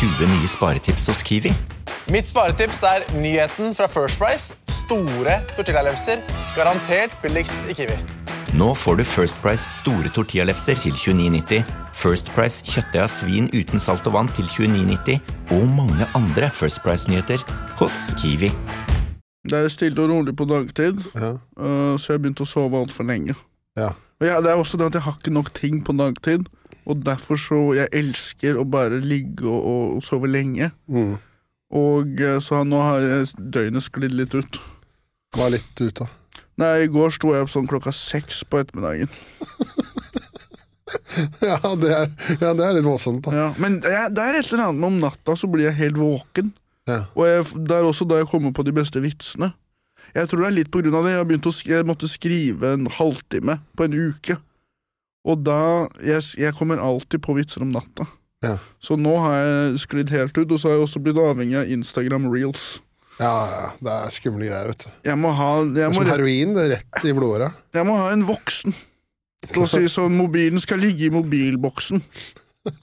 20 nye sparetips hos Kiwi. Mitt sparetips er nyheten fra First Price. Store tortillalefser. Garantert billigst i Kiwi. Nå får du First Price store tortillalefser til 29,90, First Price kjøttdeig av svin uten salt og vann til 29,90 og mange andre First Price-nyheter hos Kiwi. Det er stille og rolig på dagtid, Ja. øh, så jeg begynte å sove altfor lenge. Ja. Og ja, det er også det at jeg har ikke nok ting på dagtid, og derfor så jeg elsker å bare ligge og, og, og sove lenge. Mm. Og øh, så nå har døgnet sklidd litt ut. Hva er litt ut, da? Nei, i går sto jeg opp sånn klokka seks på ettermiddagen. Ja, det er, ja, det er litt voldsomt, da. Ja, men jeg, det er et eller annet med om natta så blir jeg helt våken. Ja. Og jeg, det er også da jeg kommer på de beste vitsene. Jeg tror det er litt på grunn av det. Jeg, å, jeg måtte skrive en halvtime på en uke. Og da Jeg, jeg kommer alltid på vitser om natta. Ja. Så nå har jeg sklidd helt ut, og så har jeg også blitt avhengig av Instagram reels. Ja, ja, det er skumle greier, vet du. Jeg må ha, Det jeg er må, som heroin, det er rett i blodåra. jeg må ha en voksen til å si sånn Mobilen skal ligge i mobilboksen.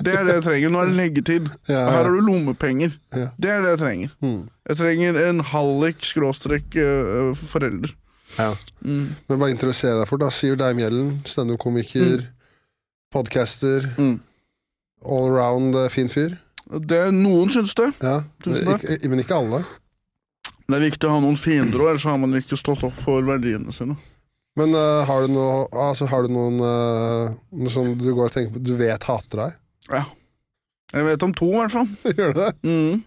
Det er det jeg trenger. Nå er det leggetid. Ja, Her har du lommepenger. Ja. Det er det jeg trenger. Mm. Jeg trenger en hallik skråstrek øh, forelder. Ja. Mm. Men bare interesser deg for da. Sivert Deimhjellen, standup-komiker, podcaster, Mm. All around fin fyr. Det, noen syns det. Ja, det ikke, men ikke alle. Det er viktig å ha noen fiender òg, ellers har man ikke stått opp for verdiene sine. Men uh, har du noe Altså, har du noen uh, noe som du går og tenker på Du vet hater deg? Ja. Jeg vet om to, i hvert fall. Gjør du det? Mm.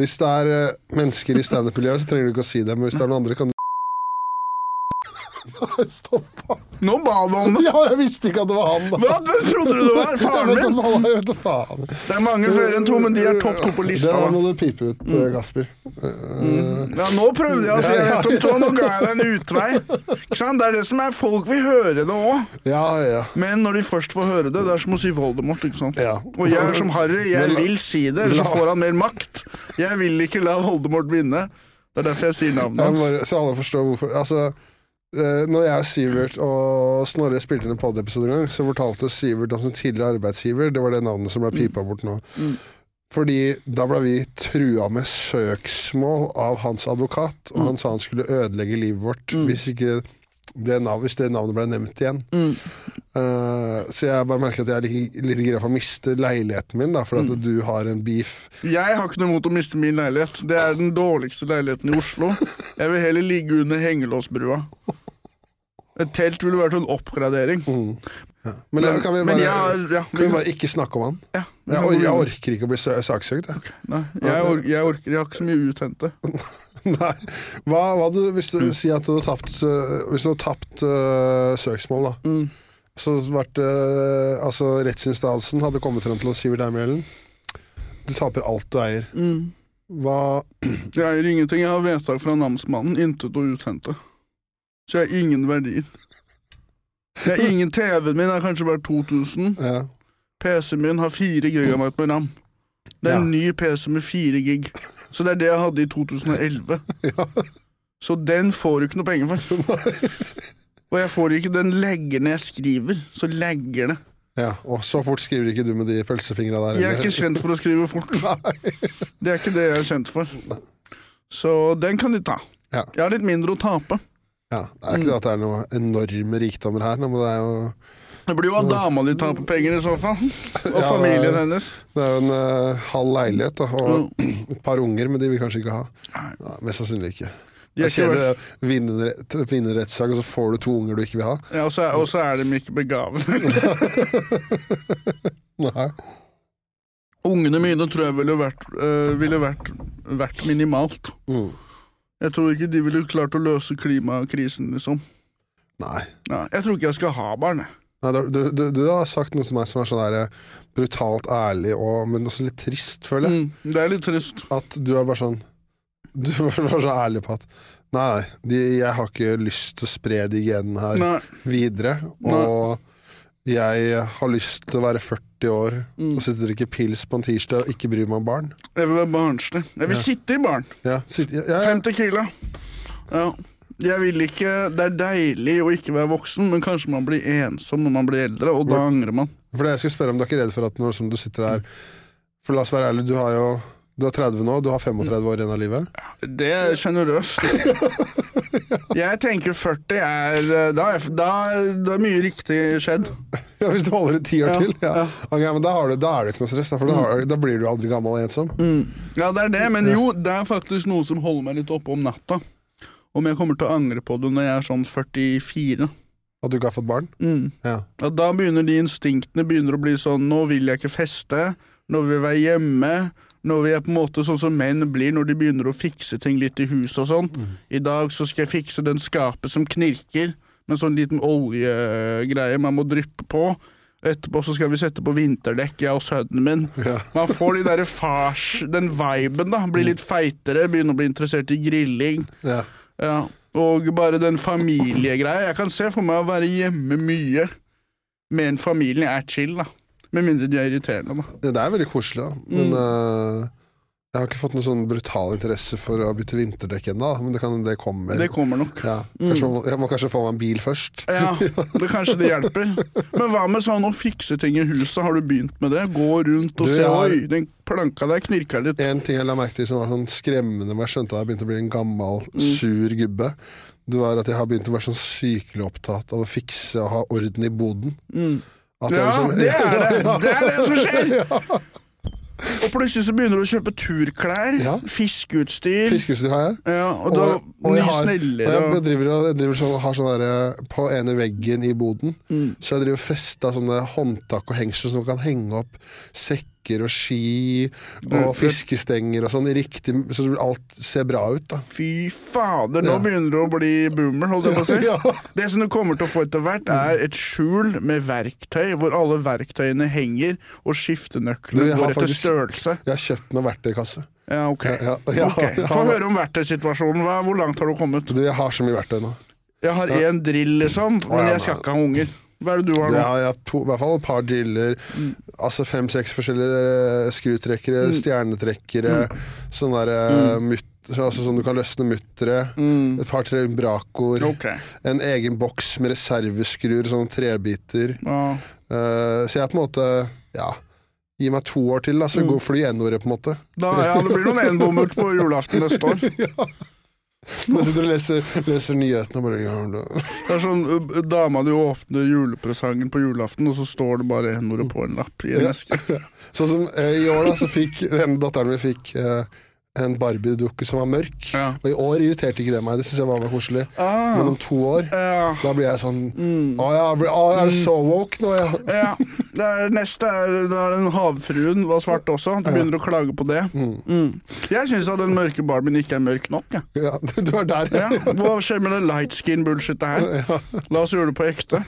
Hvis det er uh, mennesker i standup-miljøet, så trenger du ikke å si det, men hvis det er noen andre, kan du Stopp! Nå ba du om det! Ja, jeg visste ikke at det var han, da. Hva trodde du det var? Faren min? faen, jeg vet faen. Det er mange flere enn to, men de er topp to på lista. Det må du pipe ut, Gasper Kasper. Eh, Ja, nå prøvde jeg å si vet om nå ga jeg deg en utvei. Det er det som er Folk vil høre det òg, Ja, ja. men når de først får høre det, det er som å si Voldemort. ikke sant? Ja. Og jeg er som Harry, jeg la- vil si det, ellers så får han mer makt. Jeg vil ikke la Voldemort vinne. Det er derfor jeg sier navnet hans. så alle forstår hvorfor Altså, eh, når jeg, Sivert og Snorre spilte inn en pod-episode en gang, så fortalte Sivert om sin tidligere arbeidsgiver. Det var det navnet som ble pipa bort nå. Mm. Fordi da ble vi trua med søksmål av hans advokat, og han sa han skulle ødelegge livet vårt hvis ikke det navnet, hvis det navnet ble nevnt igjen. Mm. Uh, så jeg bare merker at jeg er litt, litt gira for å miste leiligheten min, da, for at du har en beef. Jeg har ikke noe imot å miste min leilighet. Det er den dårligste leiligheten i Oslo. Jeg vil heller ligge under hengelåsbrua. Et telt ville vært en oppgradering. Men, men, kan vi bare, men jeg ja, kan vi bare ikke snakke om han? ja, Jeg, or jeg orker ikke å bli saksøkt. Jeg. Nei, jeg, or jeg orker Jeg har ikke så mye uthente. Nei. Hva, hva du, hvis du sier at du har tapt Hvis du har tapt uh, søksmål, da Mm. Så vært, uh, altså rettsinstansen hadde kommet frem til at Sivert Eimhjellen Du taper alt du eier. Mm. Hva Jeg eier ingenting. Jeg har vedtak fra namsmannen. Intet å uthente. Så jeg har ingen verdier. Jeg har ingen TV-en min er kanskje bare 2000. ja. PC-en min har 4 gigabyte med ram. Det er en ny PC med 4 gig. Så det er det jeg hadde i 2011. Ja. Så den får du ikke noe penger for. Og jeg får ikke Den legger når jeg skriver. Så legger det. ja. Og så fort skriver ikke du med de pølsefingra der. Jeg er ikke kjent for å skrive fort. Det er ikke det jeg er kjent for. Så den kan de ta. Ja. Jeg har litt mindre å tape. Ja, det er ikke det at det er noen enorme rikdommer her, men det er jo Det blir jo av dama di taper penger i så fall. Og Ja, familien det- hennes. Det er jo en uh, halv leilighet da, og et par unger, men de vil kanskje ikke ha. Ja, mest sannsynlig ikke. Jeg ser du vinner en rettssak, og så får du to unger du ikke vil ha. Ja, og, så er, og så er de ikke begavet. Nei. Ungene mine tror jeg ville vært, øh, ville vært, vært minimalt. Mm. Jeg tror ikke de ville klart å løse klimakrisen, liksom. Nei. Nei jeg tror ikke jeg skal ha barn. jeg. Nei du, du, du, har sagt noe til meg som er sånn der, eh, brutalt ærlig, og, men også litt trist, føler jeg. Mm, det er litt trist. At du er bare sånn Du var bare så ærlig på at Nei, de, jeg har ikke lyst til å spre de genene her Nei. videre. Og jeg har lyst til å være 40 år Mm. og sitte og drikke pils på en tirsdag og ikke bry meg om barn. Jeg vil være barnslig. Jeg vil Ja. sitte i barn. Ja, sitt, ja, ja, 50 kilo. Ja. Jeg vil ikke Det er deilig å ikke være voksen, men kanskje man blir ensom når man blir eldre, og da angrer man. For det jeg skal spørre om, du er ikke redd for at når du sitter her For la oss være ærlig, du har jo du er 30 nå, du har 35 år igjen av livet. Det er sjenerøst. Jeg tenker 40 er eh, Da er mye riktig skjedd. Ja, Hvis du holder ut ti år Ja, til. Ja. ja. Okay, men da, har du, da er det ikke noe stress, for da, har, da blir du aldri gammel og ensom. Ja, det er det, men jo, det er faktisk noe som holder meg litt oppe om natta. Om jeg kommer til å angre på det når jeg er sånn 44. At du ikke har fått barn. Mm. Ja. Ja, da begynner de instinktene begynner å bli sånn Nå vil jeg ikke feste, nå vil jeg være hjemme. Nå vi er på en måte sånn som menn blir når de begynner å fikse ting litt i huset og sånn. I dag så skal jeg fikse den skapet som knirker, med sånn liten oljegreie man må dryppe på. Etterpå så skal vi sette på vinterdekk, jeg og sønnen min. Ja. Man får de der fars... Den viben, da. Blir litt feitere, begynner å bli interessert i grilling. Ja. Ja, og bare den familiegreia. Jeg kan se for meg å være hjemme mye med en familie er chill, da. Med mindre de er irriterende, da. Det er veldig koselig, da. Men eh, jeg har ikke fått noen sånn brutal interesse for å bytte vinterdekk ennå, men det, kan, det kommer. Det kommer nok. ja. kanskje, man- Jeg må kanskje få meg en bil først. Ja, det Kanskje det hjelper. Men hva med sånn å fikse ting i huset? Har du begynt med det? Gå rundt og Du, se har- Oi, den planka der knirka litt. En ting jeg la merke til som var sånn skremmende, da jeg skjønte at jeg begynte å bli en gammel, sur gubbe, det var at jeg har begynt å være sånn sykelig opptatt av å fikse og ha orden i boden. At Ja, liksom- det er det! Det er det som skjer! Og plutselig så begynner du å kjøpe turklær, Ja. fiskeutstyr Fiskeutstyr har jeg. ja, Og da og, og jeg har, har, og jeg driver, jeg driver så, har sånn derre På ene veggen i boden Mm. Så jeg driver og festa sånne håndtak og hengsler som kan henge opp sekker og ski og fiskestenger og sånn, riktig, så alt ser bra ut. da Fy fader, nå Ja. begynner du å bli boomer, holdt jeg på å si. Ja. Det som du kommer til å få etter hvert, er et skjul med verktøy, hvor alle verktøyene henger, og skiftenøklene går etter størrelse. Jeg har kjøpt noen verktøykasse. Ja, ok. Ja, ja, ja, Ok, ja. Få høre om verktøysituasjonen. Hva, hvor langt har du kommet? Du, jeg har så mye verktøy nå. Jeg har én drill, liksom, men jeg skal ikke ha unger. Hva er det du har nå? har jeg to, i hvert fall et par driller. Altså fem-seks forskjellige skrutrekkere, stjernetrekkere, Sånn der, mm. mutt, altså sånn du kan løsne muttere. Et par-tre brakoer. Okay. En egen boks med reserveskruer, sånne trebiter. Ja. Uh, så jeg er på en måte Ja. Gi meg to år til, da, så går fly N-ordet, på en måte. Da, ja, det blir noen enbommert på julaften neste år. Nå sitter du og leser, leser nyhetene og bare ja, det- Det er sånn ø, Dama di åpner julepresangen på julaften, og så står det bare N-ordet på en lapp i en eske. Sånn som eh, i år, da, så fikk denne datteren min fikk eh, en Barbie-dukke som var mørk. Ja. Og i år irriterte ikke det meg, det syns jeg var, var koselig. Ah. Men om to år, Ja. da blir jeg sånn Å ja, er det så woke nå, ja? Ja, det er, neste er, det er den havfruen var svart også. Du begynner å klage på det. Mm. Jeg syns at den mørke Barbien ikke er mørk nok. ja du er der. Ja. Hva skjer med det light skin-bullshitet her? La oss gjøre det på ekte.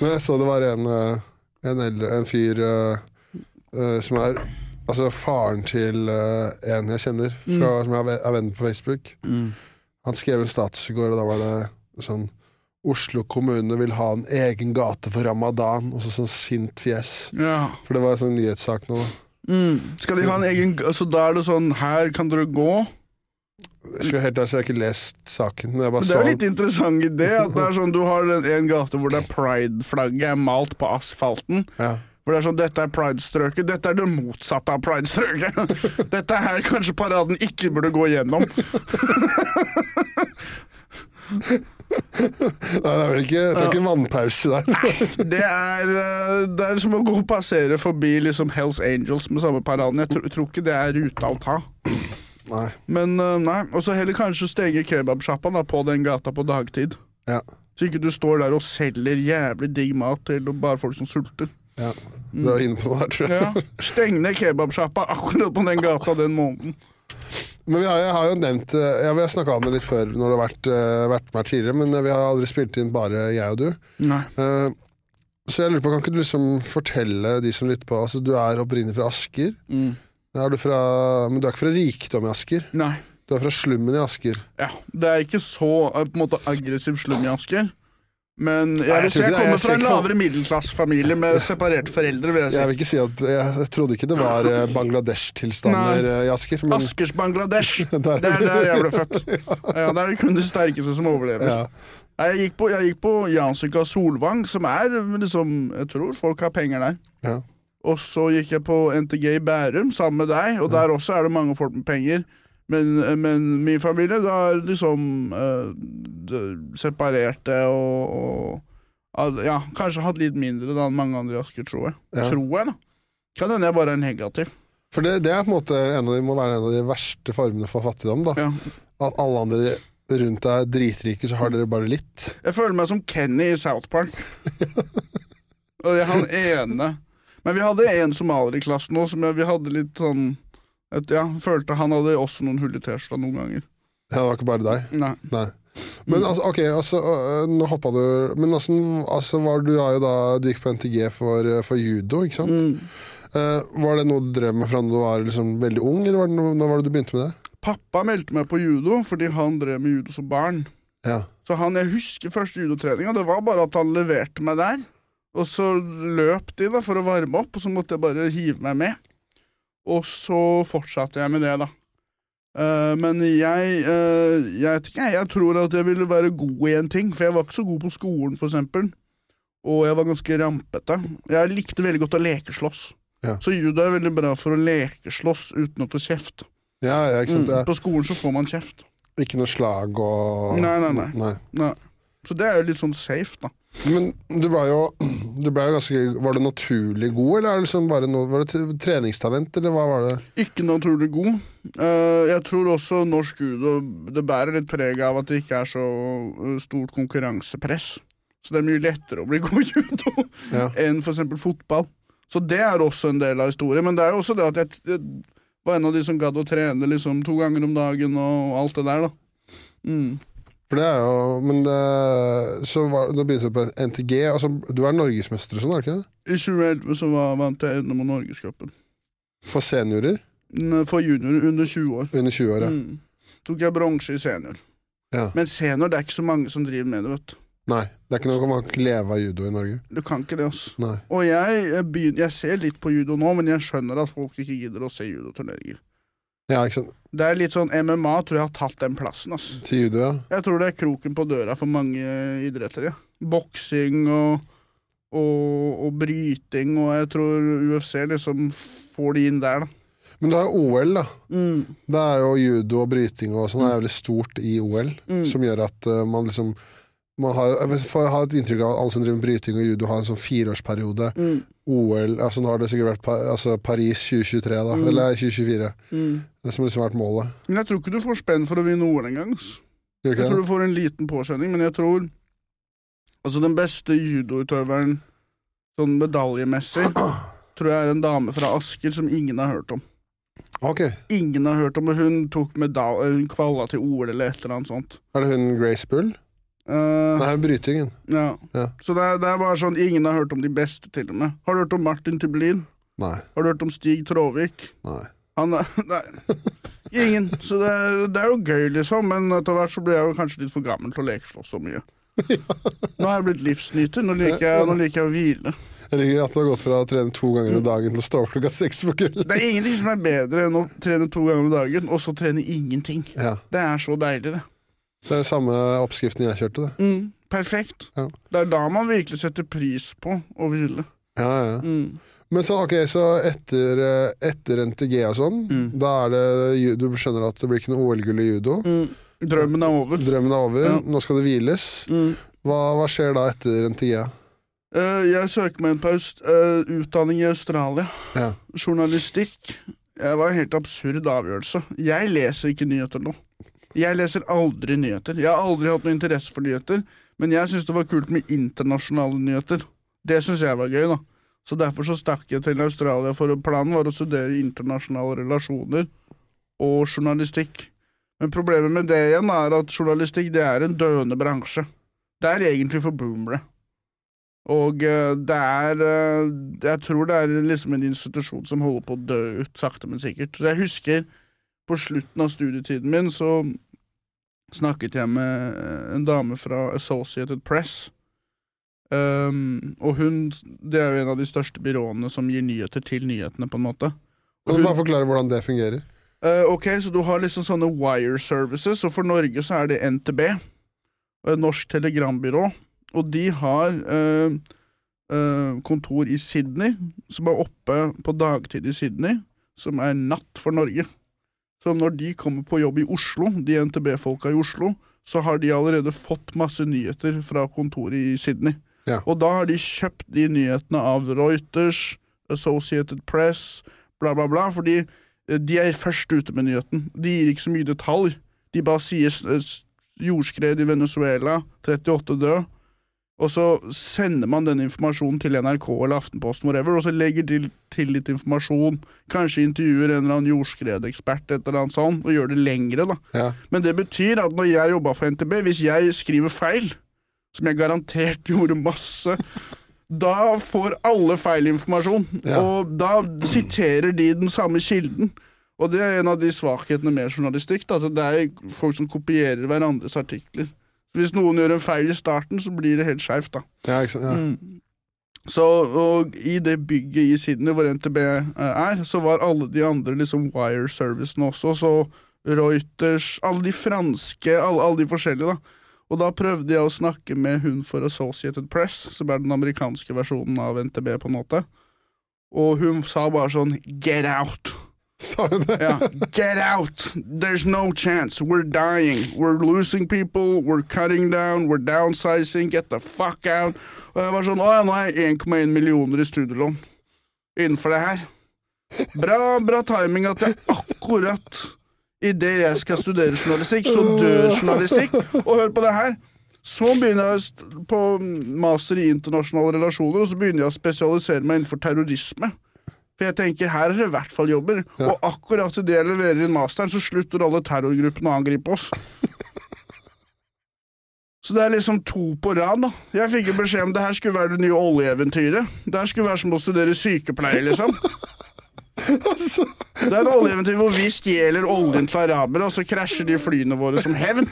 Men jeg så det var en, eh, en, eldre, en fyr uh, uh, som er Altså faren til uh, en jeg kjenner, fra, som jeg er ve- venn på Facebook. Han skrev en status i går, og da var det sånn Oslo kommune vil ha en egen gate for ramadan, og så sånn sint fjes. Ja. For det var en sånn nyhetssak nå. Mm. Skal de ha en egen Altså Da er det sånn Her kan dere gå. Jeg skulle helt ærlig, så jeg har ikke lest saken. Det er jo litt interessant idé. At det er sånn Du har en, en gate hvor det er pride-flagget er malt på asfalten. ja. Hvor det er sånn, Dette er pride-strøket. Dette er det motsatte av pride-strøket. Dette er kanskje paraden ikke burde gå gjennom. Nei, det er vel ikke, det er ikke en vannpause der. Det er, eh, det er som å gå og passere forbi liksom Hells Angels med samme paraden. Jeg tror, tror ikke det er ruta å ta. Nei. Men eh, nei, Og så heller kanskje stenge kebabsjappa på den gata på dagtid. Ja. Så ikke du står der og selger jævlig digg mat til bare folk som sulter. ja. Du er inne på det her, tror jeg. Ja, Steng ned kebabsjappa akkurat på den gata den måneden. Men vi har, jeg har jo nevnt eh, ja, Vi har snakka om det litt før når det har vært, eh, vært med her tidligere, men vi har aldri spilt inn bare jeg og du. Nei. Uh, så jeg lurer på, kan ikke du liksom fortelle de som lytter på Altså, du er opprinnelig fra Asker. Mm. Er du fra, men du er ikke fra rikdom i Asker? Nei. Du er fra slummen i Asker. Ja, Det er ikke så eh, på en måte aggressiv slum i Asker. Men jeg, Nei, jeg jeg kommer fra en lavere middelklassefamilie med separerte foreldre. vil jeg si. Jeg vil ikke si at Jeg trodde ikke det var eh, Bangladesh-tilstander eh, i Asker. Men, Askers Bangladesh. Der- Det er der jeg ble født. Ja, Det er kun de sterkeste som overlever. ja. Jeg gikk på, jeg gikk på Jansvika Solvang, som er liksom Jeg tror folk har penger der. Ja. Og så gikk jeg på NTG i Bærum sammen med deg, og der også er det mange folk med penger. Men, men min familie da er liksom uh, separerte og, og Ja, kanskje hatt litt mindre da enn mange andre i Asker, tror jeg. Ja. Tror jeg, da. Kan hende jeg bare er negativ. For det, det er på en måte en av de, må være en av de verste formene for fattigdom. da Ja. At alle andre rundt deg er dritrike, så har dere bare litt. Jeg føler meg som Kenny i South Park. og det er han ene Men vi hadde en somalier i klassen òg, som vi hadde litt sånn et, Ja, følte han hadde også noen hull i T-skjorta noen ganger. Ja, det var ikke bare deg. Nei. Nei. Men altså, ok, altså, øh, nå hoppa du Men altså, altså var du har jo da Du gikk på NTG for, øh, for judo, ikke sant? Mm. Uh, var det noe du drev med fra da du var liksom veldig ung, eller var det noe, når var det du begynte med det? Pappa meldte meg på judo fordi han drev med judo som barn. Ja. Så han, Jeg husker første judotreninga. Det var bare at han leverte meg der. Og så løp de da for å varme opp, og så måtte jeg bare hive meg med. Og så fortsatte jeg med det, da. Uh, men jeg, uh, jeg ikke, jeg tror at jeg ville være god i en ting, for jeg var ikke så god på skolen, for eksempel. Og jeg var ganske rampete. Jeg likte veldig godt å lekeslåss. Ja. Så judo er veldig bra for å lekeslåss uten å få kjeft. ja, ja, ikke? Mm, på skolen så får man kjeft. Ikke noe slag og Nei, nei, nei. nei. Nei. Så det er jo litt sånn safe, da. Men du ble jo, du ble jo ganske Var du naturlig god, eller er det liksom noe Var det treningstalent, eller hva var det? Ikke naturlig god. Eh, jeg tror også norsk judo det bærer litt preg av at det ikke er så eh, stort konkurransepress. Så det er mye lettere å bli god i judo Ja. enn f.eks. fotball. Så det er også en del av historien. Men det er jo også det at jeg, jeg var en av de som gadd å trene liksom to ganger om dagen og alt det der, da. Mm. For det er jo Men det, så var, da begynte du på NTG. Altså, du er norgesmester og sånn, er du ikke det? I 2011 så var, vant jeg NM og Norgescupen. For seniorer For juniorer under 20 år. under 20 år, ja. Mm. Tok jeg bronse i senior. ja. Men senior det er ikke så mange som driver med det, vet du. Nei, det er ikke noe man kan leve av judo i Norge. Du kan ikke det, altså. Nei. Og jeg, jeg, begynner, jeg ser litt på judo nå, men jeg skjønner at folk ikke gidder å se judoturneringer. Ja, ikke sant. Det er litt sånn MMA tror jeg har tatt den plassen. Altså. Til judo, ja. Jeg tror det er kroken på døra for mange idretter. Ja. Boksing og, og, og bryting, og jeg tror UFC liksom får de inn der, da. Men du har jo OL, da. Mm. Det er jo judo og bryting og sånn er jævlig stort i OL, Mm. som gjør at uh, man liksom man har, jeg får ha et inntrykk av at alle som driver med bryting og judo, har en sånn fireårsperiode. Mm. OL altså Nå har det sikkert vært pa, altså Paris 2023, da. Mm. Eller 2024. Mm. Det som liksom har vært målet. Men jeg tror ikke du får spenn for å vinne OL engang. ass. Jeg tror du får en liten påkjenning, men jeg tror Altså, den beste judoutøveren sånn medaljemessig tror jeg er en dame fra Asker som ingen har hørt om. Ok. Ingen har hørt om, og hun tok medalje Hun kvala til OL eller et eller annet sånt. Er det hun Grace Bull? Eh, Nei, brytingen. ja. Ja. Så det er, det er bare sånn Ingen har hørt om de beste, til og med. Har du hørt om Martin Tyblin? Nei. Har du hørt om Stig Tråvik? Nei. Han er Nei. Ingen. Så det er, det er jo gøy, liksom, men etter hvert så blir jeg jo kanskje litt for gammel til å lekeslåss så mye. Nå har jeg blitt livsnyter. Nå liker jeg, nå liker jeg å hvile. Jeg liker at du har gått fra å trene to ganger om dagen til å stå opp klokka seks på kvelden. Det er ingenting som er bedre enn å trene to ganger om dagen, og så trene ingenting. Ja. Det er så deilig, det. Det er samme oppskriften jeg kjørte, det. Mm, perfekt. Ja. Det er da man virkelig setter pris på å hvile. Ja, ja. Mm. Men så, ok, så etter, eh, etter NTG og sånn, Mm. da er det Du skjønner at det blir ikke noe OL-gull i judo. Mm. Drømmen er over. Drømmen er over. Ja. Nå skal det hviles. Mm. Hva, hva skjer da etter NTG? Uh, jeg søker meg inn på eh, utdanning i Australia. Ja. Journalistikk. Det var en helt absurd avgjørelse. Jeg leser ikke nyheter nå. Jeg leser aldri nyheter. Jeg har aldri hatt noe interesse for nyheter, men jeg syns det var kult med internasjonale nyheter. Det syns jeg var gøy, da. Så derfor så stakk jeg til Australia, for planen var å studere internasjonale relasjoner og journalistikk. Men problemet med det igjen er at journalistikk det er en døende bransje. Det er egentlig for boomere. Og eh, det er eh, Jeg tror det er liksom en institusjon som holder på å dø ut, sakte, men sikkert. Så jeg husker på slutten av studietiden min så snakket jeg med eh, en dame fra Associated Press. Um, og hun Det er jo en av de største byråene som gir nyheter til nyhetene, på en måte. Og Kan du bare forklare hvordan det fungerer? Uh, ok, så du har liksom sånne wire services, og for Norge så er det NTB, eh, Norsk Telegrambyrå, og de har uh, uh, kontor i Sydney, som er oppe på dagtid i Sydney, som er natt for Norge. Så når de kommer på jobb i Oslo, de NTB-folka i Oslo, så har de allerede fått masse nyheter fra kontoret i Sydney. Ja. Og da har de kjøpt de nyhetene av Reuters, Associated Press, bla, bla, bla, fordi eh, de er først ute med nyheten. De gir ikke så mye detalj. De bare sier jordskred i Venezuela, 38 død, og så sender man den informasjonen til NRK eller Aftenposten, whatever, og så legger de til litt informasjon, kanskje intervjuer en eller annen jordskredekspert, et eller annet sånt, og gjør det lengre, da. Ja. Men det betyr at når jeg jobba for NTB, hvis jeg skriver feil, som jeg garantert gjorde masse, da får alle feil informasjon, Ja. og da siterer de den samme kilden. Og det er en av de svakhetene med journalistikk, da, at det er folk som kopierer hverandres artikler. Hvis noen gjør en feil i starten, så blir det helt skeivt, da. Ja, ikke sant? Ja. Mm. Så, og i det bygget i Sydney hvor NTB eh, er, så var alle de andre liksom wire-servicene også, så Reuters, alle de franske, alle, alle de forskjellige, da. Og da prøvde jeg å snakke med hun for Associated Press, som er den amerikanske versjonen av NTB, på en måte. Og hun sa bare sånn Get out! Sa hun det? Ja, get out! There's no chance. We're dying. We're losing people. We're cutting down. We're downsizing. Get the fuck out. Og jeg var sånn Å ja, nå er jeg 1,1 millioner i studielån innenfor det her. Bra, bra timing at jeg akkurat idet jeg skal studere journalistikk, så dør journalistikk. Og hør på det her. Så begynner jeg på master i internasjonale relasjoner, og så begynner jeg å spesialisere meg innenfor terrorisme. For jeg tenker, her er det i hvert fall jobber. Ja. Og akkurat idet jeg leverer inn masteren, så slutter alle terrorgruppene å angripe oss. Så det er liksom to på rad, da. Jeg fikk jo beskjed om det her skulle være det nye oljeeventyret. Det her skulle være som å studere sykepleier, liksom. Det er et oljeeventyr hvor vi stjeler oljen til arabere, og så krasjer de flyene våre som hevn.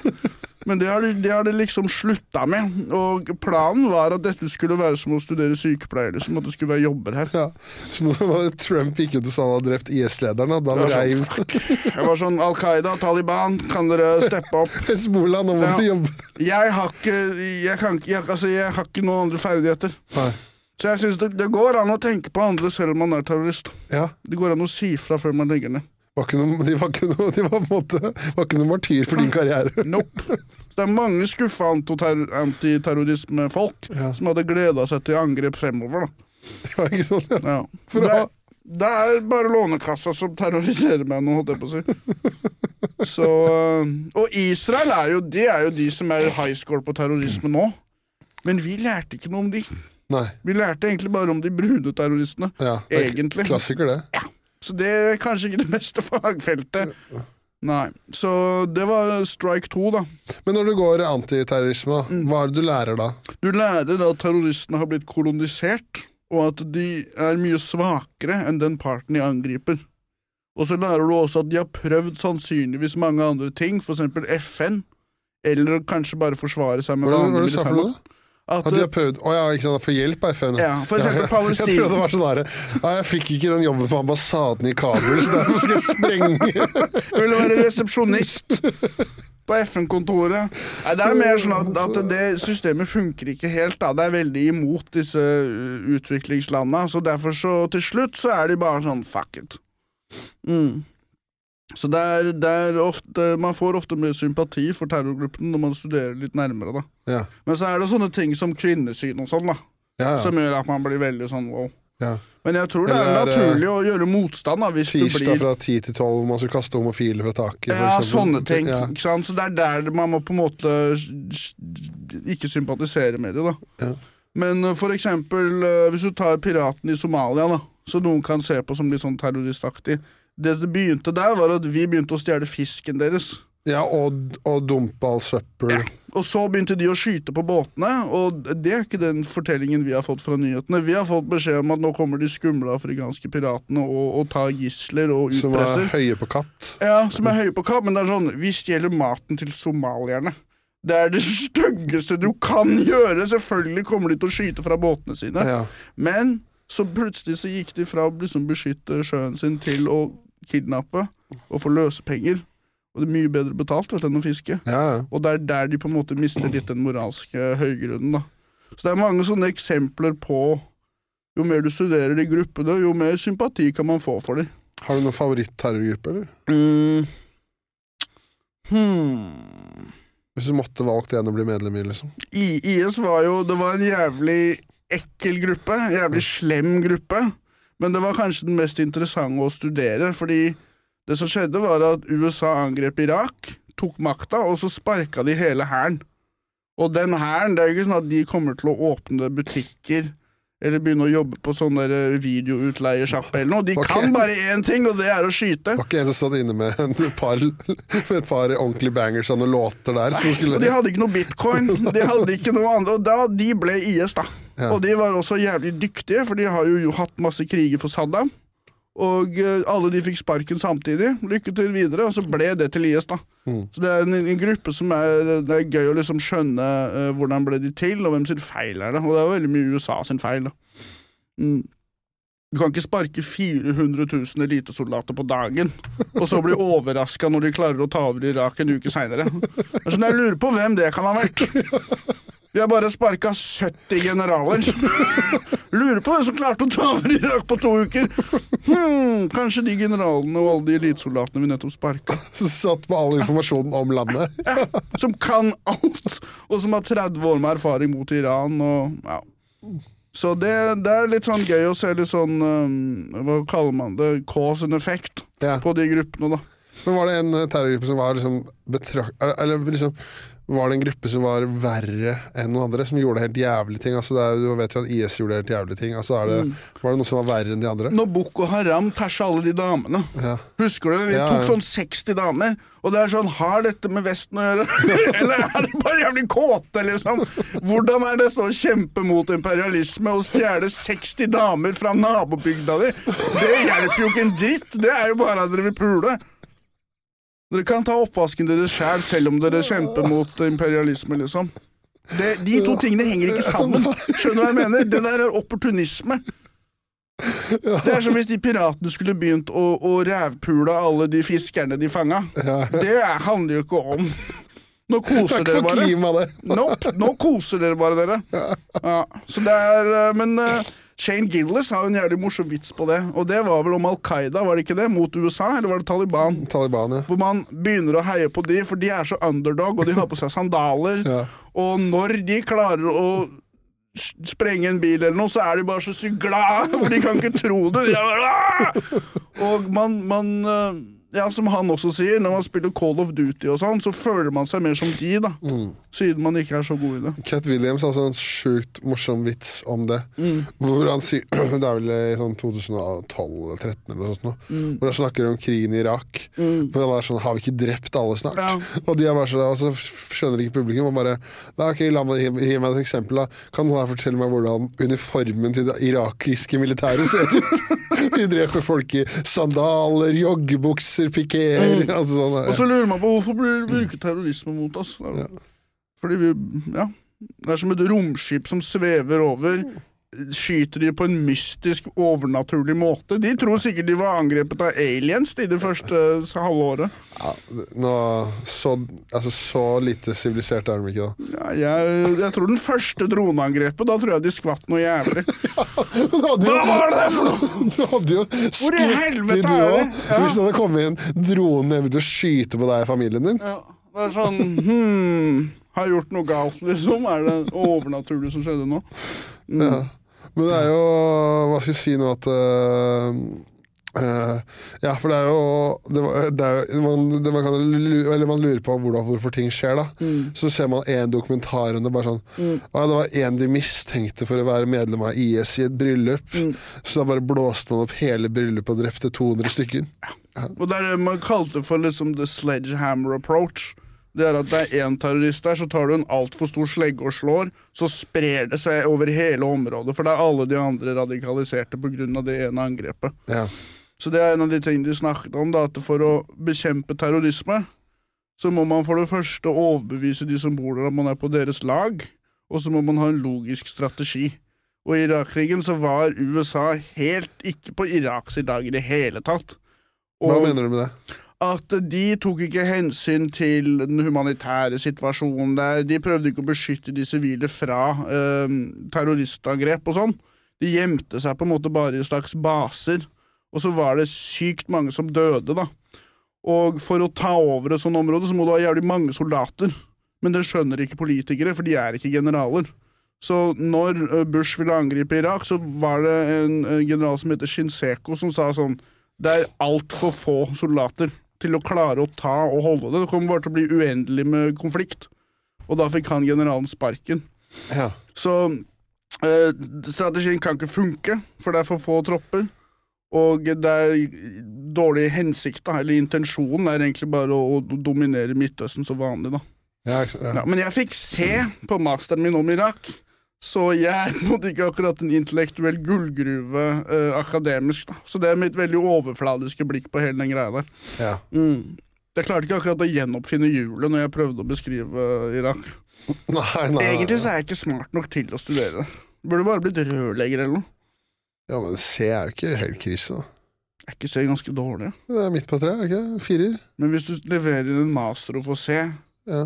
Men det har de, det har de liksom slutta med. Og planen var at dette skulle være som å studere sykepleier, liksom. At det skulle være jobber her. Ja. Så når Trump gikk ut og sa han hadde drept IS-lederen, da, var Det jeg sånn, Jeg var sånn Al Qaida, Taliban, kan dere steppe opp? Hezbollah, nå må Ja. du jobbe. Jeg har ikke Jeg, kan, jeg, altså, jeg har ikke noen andre ferdigheter. Nei. Så jeg syns det, det går an å tenke på andre selv om man er terrorist. Ja. Det går an å si fra før man legger ned. Var ikke noe, de var ikke noe, de var på en måte, var ikke noe martyr for din karriere. Nope. Det er mange skuffa antiterrorismefolk Ja. som hadde gleda seg til angrep fremover. Da. Det var ikke sånn, ja. Ja. Det, er, det er bare Lånekassa som terroriserer meg nå, holdt jeg på å si. Så, øh, og Israel er jo, de, er jo de som er high score på terrorisme nå. Men vi lærte ikke noe om de. Nei. Vi lærte egentlig bare om de brune terroristene. Ja, det er Egentlig. Klassiker, det. Så det er kanskje ikke det beste fagfeltet. Nei. Så det var strike to, da. Men når du går antiterrorisme, Mm. hva er det du lærer da? Du lærer da at terroristene har blitt kolonisert, og at de er mye svakere enn den parten de angriper. Og så lærer du også at de har prøvd sannsynligvis mange andre ting, eksempel FN, eller kanskje bare forsvare seg med Hvordan, andre militærmakt. At, At de har prøvd Å ja, ikke sant, få hjelp av FN? Ja, for eksempel jeg, Palestina. jeg trodde det var sånn herre Ja, jeg fikk ikke den jobben på ambassaden i Kabul, så derfor skal jeg sprenge Jeg ville være resepsjonist på FN-kontoret. Nei, Det er mer sånn at, at det systemet funker ikke helt. da. Det er veldig imot disse uh, utviklingslandene. Så derfor så til slutt så er de bare sånn fuck it. Mm. Så det er, det er ofte, Man får ofte mye sympati for terrorgruppen når man studerer litt nærmere. da. Ja, Men så er det sånne ting som kvinnesyn og sånn, da. ja. Som gjør at man blir veldig sånn wow. ja. Men jeg tror det er er naturlig å gjøre motstand da, hvis du Tirsdag fra ti til tolv, hvor man skal kaste homofile fra taket. Ja, sånne ting. Ja. Ikke sant? Så det er der man må på en måte ikke sympatisere med det, da. Ja. Men uh, for eksempel, uh, hvis du tar piraten i Somalia, da, så noen kan se på som litt sånn terroristaktig Det som begynte der, var at vi begynte å stjele fisken deres. Ja, og, og dumpe all søppel. Og så begynte de å skyte på båtene, og det er ikke den fortellingen vi har fått fra nyhetene. Vi har fått beskjed om at nå kommer de skumle afrikanske piratene og, og tar gisler og Som er høye på katt. Ja, som er høye på katt, men det er sånn Vi stjeler maten til somalierne. Det er det styggeste du kan gjøre. Selvfølgelig kommer de til å skyte fra båtene sine. Ja. Men så plutselig så gikk de fra å liksom beskytte sjøen sin til å kidnappe og få løse penger. Og det er mye bedre betalt vet, enn å fiske. Ja, ja. Og det er der de på en måte mister litt den moralske høygrunnen. da. Så det er mange sånne eksempler på Jo mer du studerer de gruppene, jo mer sympati kan man få for dem. Har du noen favoritt-terrorgruppe, eller? Mm. Hmm. Hvis du måtte valgt en å bli medlem i, liksom. I, IS var jo Det var en jævlig ekkel gruppe, en jævlig slem gruppe, men det var kanskje den mest interessante å studere, fordi det som skjedde, var at USA angrep Irak, tok makta, og så sparka de hele hæren. Og den hæren, det er jo ikke sånn at de kommer til å åpne butikker eller begynne å jobbe på sånn eh, videoutleiesjappe eller noe. De okay. kan bare én ting, og det er å skyte. Var ikke en som satt inne med en par, med et par ordentlige bangers og låter der? Som skulle, de hadde ikke noe bitcoin, de hadde ikke noe andre, og da, de ble IS, da. Ja. Og de var også jævlig dyktige, for de har jo hatt masse kriger for Saddam. Og eh, alle de fikk sparken samtidig. Lykke til videre. Og så ble det til IS, da. Mm. Så det er en, en gruppe som er Det er gøy å liksom skjønne uh, hvordan ble de til, og hvem sin feil er det. Og det er jo veldig mye USA sin feil, da. Mm. Du kan ikke sparke 400 000 elitesoldater på dagen, og så bli overraska når de klarer å ta over Irak en uke seinere. Sånn, jeg lurer på hvem det kan ha vært. Vi har bare sparka 70 generaler. Lurer på hvem som klarte å ta over Irak på to uker. Hmm, kanskje de generalene og alle de elitesoldatene vi nettopp sparka. som satt med all informasjonen om landet. Som kan alt, og som har 30 år med erfaring mot Iran. Og, ja. Så det, det er litt sånn gøy å se litt sånn um, Hva kaller man det? Cause and effect Ja. på de gruppene, da. Men var det en terrorgruppe som var liksom betrakt... Eller, eller liksom var det en gruppe som var verre enn noen andre, som gjorde helt jævlige ting? Altså er, du vet jo at IS gjorde helt jævlige ting. Altså det, Mm. Var det noe som var verre enn de andre? Når Boko Haram tæsja alle de damene. Ja. Husker du? Vi Ja, tok sånn 60 damer, og det er sånn Har dette med Vesten å gjøre? Eller er det bare jævlig kåte, liksom? Hvordan er det så å kjempe mot imperialisme og stjele 60 damer fra nabobygda di? Det hjelper jo ikke en dritt. Det er jo bare at dere vil pule. Dere kan ta oppvasken deres sjæl, selv om dere kjemper mot imperialisme, liksom. Det, de to tingene henger ikke sammen. Skjønner du hva jeg mener? Det der er opportunisme. Det er som hvis de piratene skulle begynt å, å rævpule alle de fiskerne de fanga. Det er- handler jo ikke om Nå er koser dere bare. Nope, nå koser dere bare, dere. Ja, så det er eh, Men eh, Shane Gillis har jo en jævlig morsom vits på det, og det var vel om Al Qaida, var det ikke det? Mot USA, eller var det Taliban? Taliban, ja. Hvor man begynner å heie på de, for de er så underdog, og de har på seg sandaler. Ja. Og når de klarer å sprenge en bil eller noe, så er de bare så sykt glad, for de kan ikke tro det. De bare, og man, man eh, ja, som han også sier, når man spiller Call of Duty og sånn, så føler man seg mer som de, da. Siden man ikke er så god i det. Cat Williams har også en sjukt morsom vits om det. Mm. Hvor han sier Det er vel i sånn 2012-2013 eller noe sånt. nå, Mm. Hvor han snakker om krigen i Irak. Hvor han er sånn Har vi ikke drept alle snart? Ja. Og de er bare sånn, og så skjønner ikke publikum. Og bare da, ok, la meg, gi, gi meg et eksempel. da Kan noen her fortelle meg hvordan uniformen til det irakiske militæret ser ut? Vi dreper folk i sandaler, joggebukser, pikéer altså sånn der. Og så lurer man på hvorfor blir det bruker terrorisme mot oss. Er- Fordi vi Ja. Det er som et romskip som svever over. Skyter de på en mystisk, overnaturlig måte? De tror sikkert de var angrepet av aliens de det første halvåret. halve året. Ja, nå, så, altså, så lite sivilisert er de ikke, da. Ja, jeg, jeg tror den første droneangrepet, da tror jeg de skvatt noe jævlig. Ja, Hva var det for noe?! Du hadde jo skutt i du òg. Hvis det hadde kommet en drone og begynt å skyte på deg og familien din. Ja, det er sånn hmm, Har gjort noe galt, liksom? Er det overnaturlig som skjedde nå? Ja. Men det er jo Hva skal jeg si nå at uh, uh, Ja, for det er jo, det, det er jo man, det, man, kan, eller man lurer på hvordan, hvorfor ting skjer, da. Så ser man en dokumentar om det. bare sånn «Å, Det var en de mistenkte for å være medlem av IS i et bryllup. Så da bare blåste man opp hele bryllupet og drepte 200 stykker. Og det er det man kalte for liksom the sledgehammer approach. Det er at det er én terrorist der, så tar du en altfor stor slegge og slår, så sprer det seg over hele området, for det er alle de andre radikaliserte pga. det ene angrepet. Ja. Så det er en av de tingene de snakket om, da, at for å bekjempe terrorisme, så må man for det første overbevise de som bor der at man er på deres lag, og så må man ha en logisk strategi. Og i Irak-krigen så var USA helt ikke på Iraks dag i det hele tatt. Hva mener du med det? At de tok ikke hensyn til den humanitære situasjonen der. De prøvde ikke å beskytte de sivile fra eh, terroristangrep og sånn. De gjemte seg på en måte bare i slags baser, og så var det sykt mange som døde, da. Og for å ta over et sånt område, så må du ha jævlig mange soldater. Men det skjønner ikke politikere, for de er ikke generaler. Så når eh, Bush ville angripe Irak, så var det en eh, general som heter Shinseko, som sa sånn Det er altfor få soldater til å klare å ta og holde det. Det kommer bare til å bli uendelig med konflikt. Og da fikk han generalen sparken. Ja. Så eh, strategien kan ikke funke, for det er for få tropper. Og det er dårlig hensikt, da, eller intensjonen er egentlig bare å, å dominere Midtøsten som vanlig, da. Ja, ja. Men jeg fikk se på masteren min om Irak, så jeg er på en måte ikke akkurat en intellektuell gullgruve eh, akademisk, da. Så det er mitt veldig overfladiske blikk på hele den greia der. ja. Mm. Jeg klarte ikke akkurat å gjenoppfinne hjulet når jeg prøvde å beskrive eh, Irak. Nei, nei. Egentlig så er jeg ikke smart nok til å studere det. Burde bare blitt rørlegger eller noe. Ja, men C er jo ikke helt krise, da. Er ikke C ganske dårlig. Det er midt på treet, er det ikke? Firer? Men hvis du leverer inn en master og får C, Ja.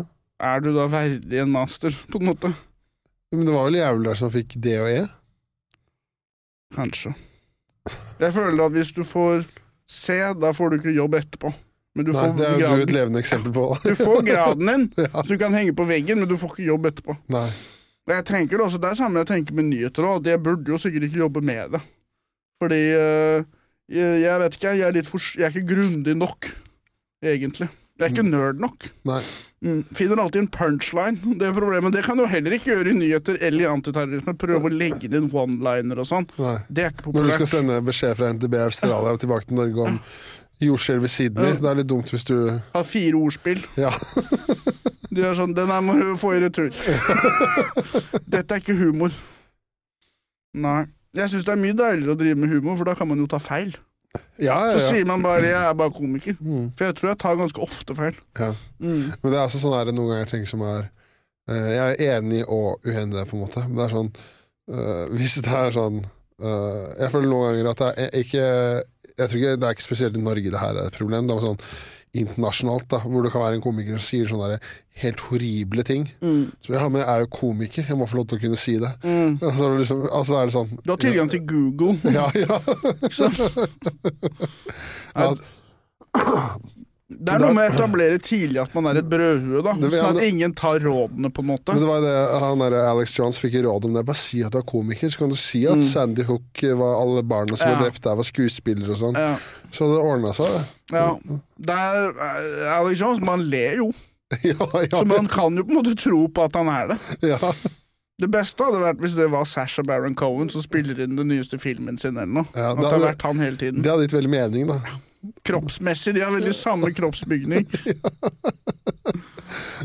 er du da verdig en master, på en måte? Men det var vel jævler som fikk D og E? Kanskje. Jeg føler at hvis du får C, da får du ikke jobb etterpå. Men du Nei, får det er jo du et levende eksempel på. Du får graden din, Ja. så du kan henge på veggen, men du får ikke jobb etterpå. Nei. Og jeg tenker også, Det er samme jeg tenker med nyheter òg, at jeg burde jo sikkert ikke jobbe med det. Fordi øh, jeg, jeg vet ikke, jeg er, litt for, jeg er ikke grundig nok, egentlig. Jeg er ikke nerd nok. Nei. Mm, finner alltid en punchline. Det er problemet. Det kan du heller ikke gjøre i nyheter eller i antiterrorisme. Prøve å legge inn one-liner og sånn. Det er ikke Når du skal sende beskjed fra NTB Australia tilbake til Norge om jordskjelv i Sydney, det er litt dumt hvis du Har fire ordspill. Ja. De er sånn, Den her må du få i retur. Dette er ikke humor. Nei. Jeg syns det er mye deiligere å drive med humor, for da kan man jo ta feil. Ja, Så ja, Så sier man bare 'jeg er bare komiker'. Mm. For jeg tror jeg tar ganske ofte feil. ja. Mm. Men det er altså sånn her noen ganger ting som er uh, Jeg er enig og uenig, på en måte. Men det er sånn uh, Hvis det er sånn uh, Jeg føler noen ganger at det er ikke Jeg tror ikke det er ikke spesielt i Norge det her er et problem. Det er sånn internasjonalt, da, hvor det kan være en komiker som sier sånne helt horrible ting. Mm. Så ja, men jeg er jo komiker, jeg må få lov til å kunne si det. Mm. Og så det liksom, altså er det sånn Du har tilgang til Google. Ja, ja. ja. Det er noe med å etablere tidlig at man er et brødhue, da. Sånn at ingen tar rådene, på en måte. Men det var det, han der Alex Jones fikk råd om det. Bare si at du er komiker, så kan du si at Sandy Hook var alle barna som Mm. Ja. ble drept der, var skuespillere og sånn. Ja. Så det ordna seg, det. ja. Det er eh, Alex Jones, man ler jo. ja, Så man kan jo på en måte tro på at han er det. ja. Det beste hadde vært hvis det var Sasha Baron Cohen som spiller inn den nyeste filmen sin, eller noe. Ja, det det hadde- vært han hele tiden. Det hadde gitt veldig mening, da. Kroppsmessig, de har veldig samme kroppsbygning.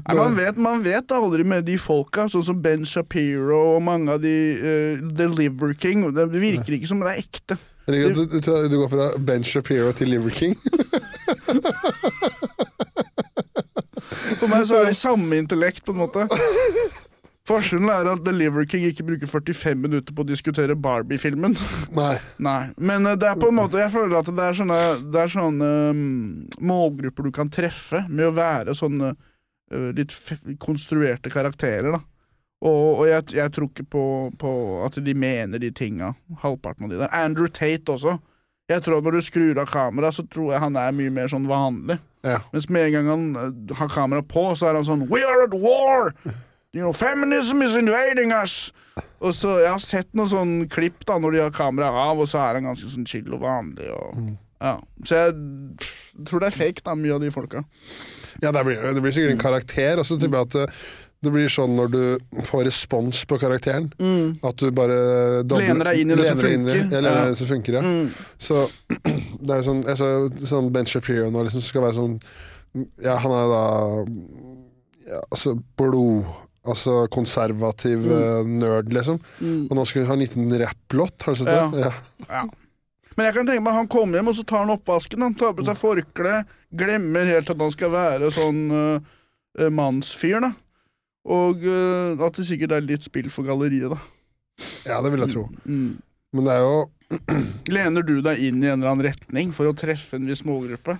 Nei, man, vet, man vet aldri med de folka, sånn som Ben Shapiro og mange av de uh, The Liver King. Det virker ikke som det er ekte. Du, du, du går fra Ben Shapiro til Liver King. For meg så er det samme intellekt, på en måte. Forskjellen er at The Liver King ikke bruker 45 minutter på å diskutere Barbie-filmen. Nei. Nei, men eh, det er på en måte Jeg føler at det er sånne, det er sånne mm, målgrupper du kan treffe med å være sånne eh, litt konstruerte karakterer, da. Og, og jeg, jeg tror ikke på, på at de mener de tinga, halvparten av de der. Andrew Tate også. Jeg tror at Når du skrur av kameraet, så tror jeg han er mye mer sånn vanlig. Ja. Mens med en gang han eh, har kameraet på, så er han sånn We are at war! You know, feminism is invading us! Og så, Jeg har sett noen sånn klipp da når de har kameraet av, og så er han ganske sånn chill og vanlig. Og, ja. Så jeg tror det er fake, da, mye av de folka. Ja, det blir, det blir sikkert en karakter. Og så tipper jeg at det, det blir sånn når du får respons på karakteren, at du bare dobler, Lener deg inn i det som lener i- funker. Ja, lener Ja. det som funker, ja. Så det er sånn, jeg så, sånn Ben Shapiro nå liksom skal være sånn Ja, han er da ja, altså blod Altså konservativ mm. nerd, liksom. Og nå skal vi ha en liten rapplåt, har du sett Ja. det? Ja. Ja. Men jeg kan tenke meg han kommer hjem, og så tar han oppvasken. Han tar på seg forkle, glemmer helt at han skal være sånn uh, mannsfyr, da. Og uh, at det sikkert er litt spill for galleriet, da. ja, det vil jeg tro. Mm. Men det er jo Lener du deg inn i en eller annen retning for å treffe en viss målgruppe?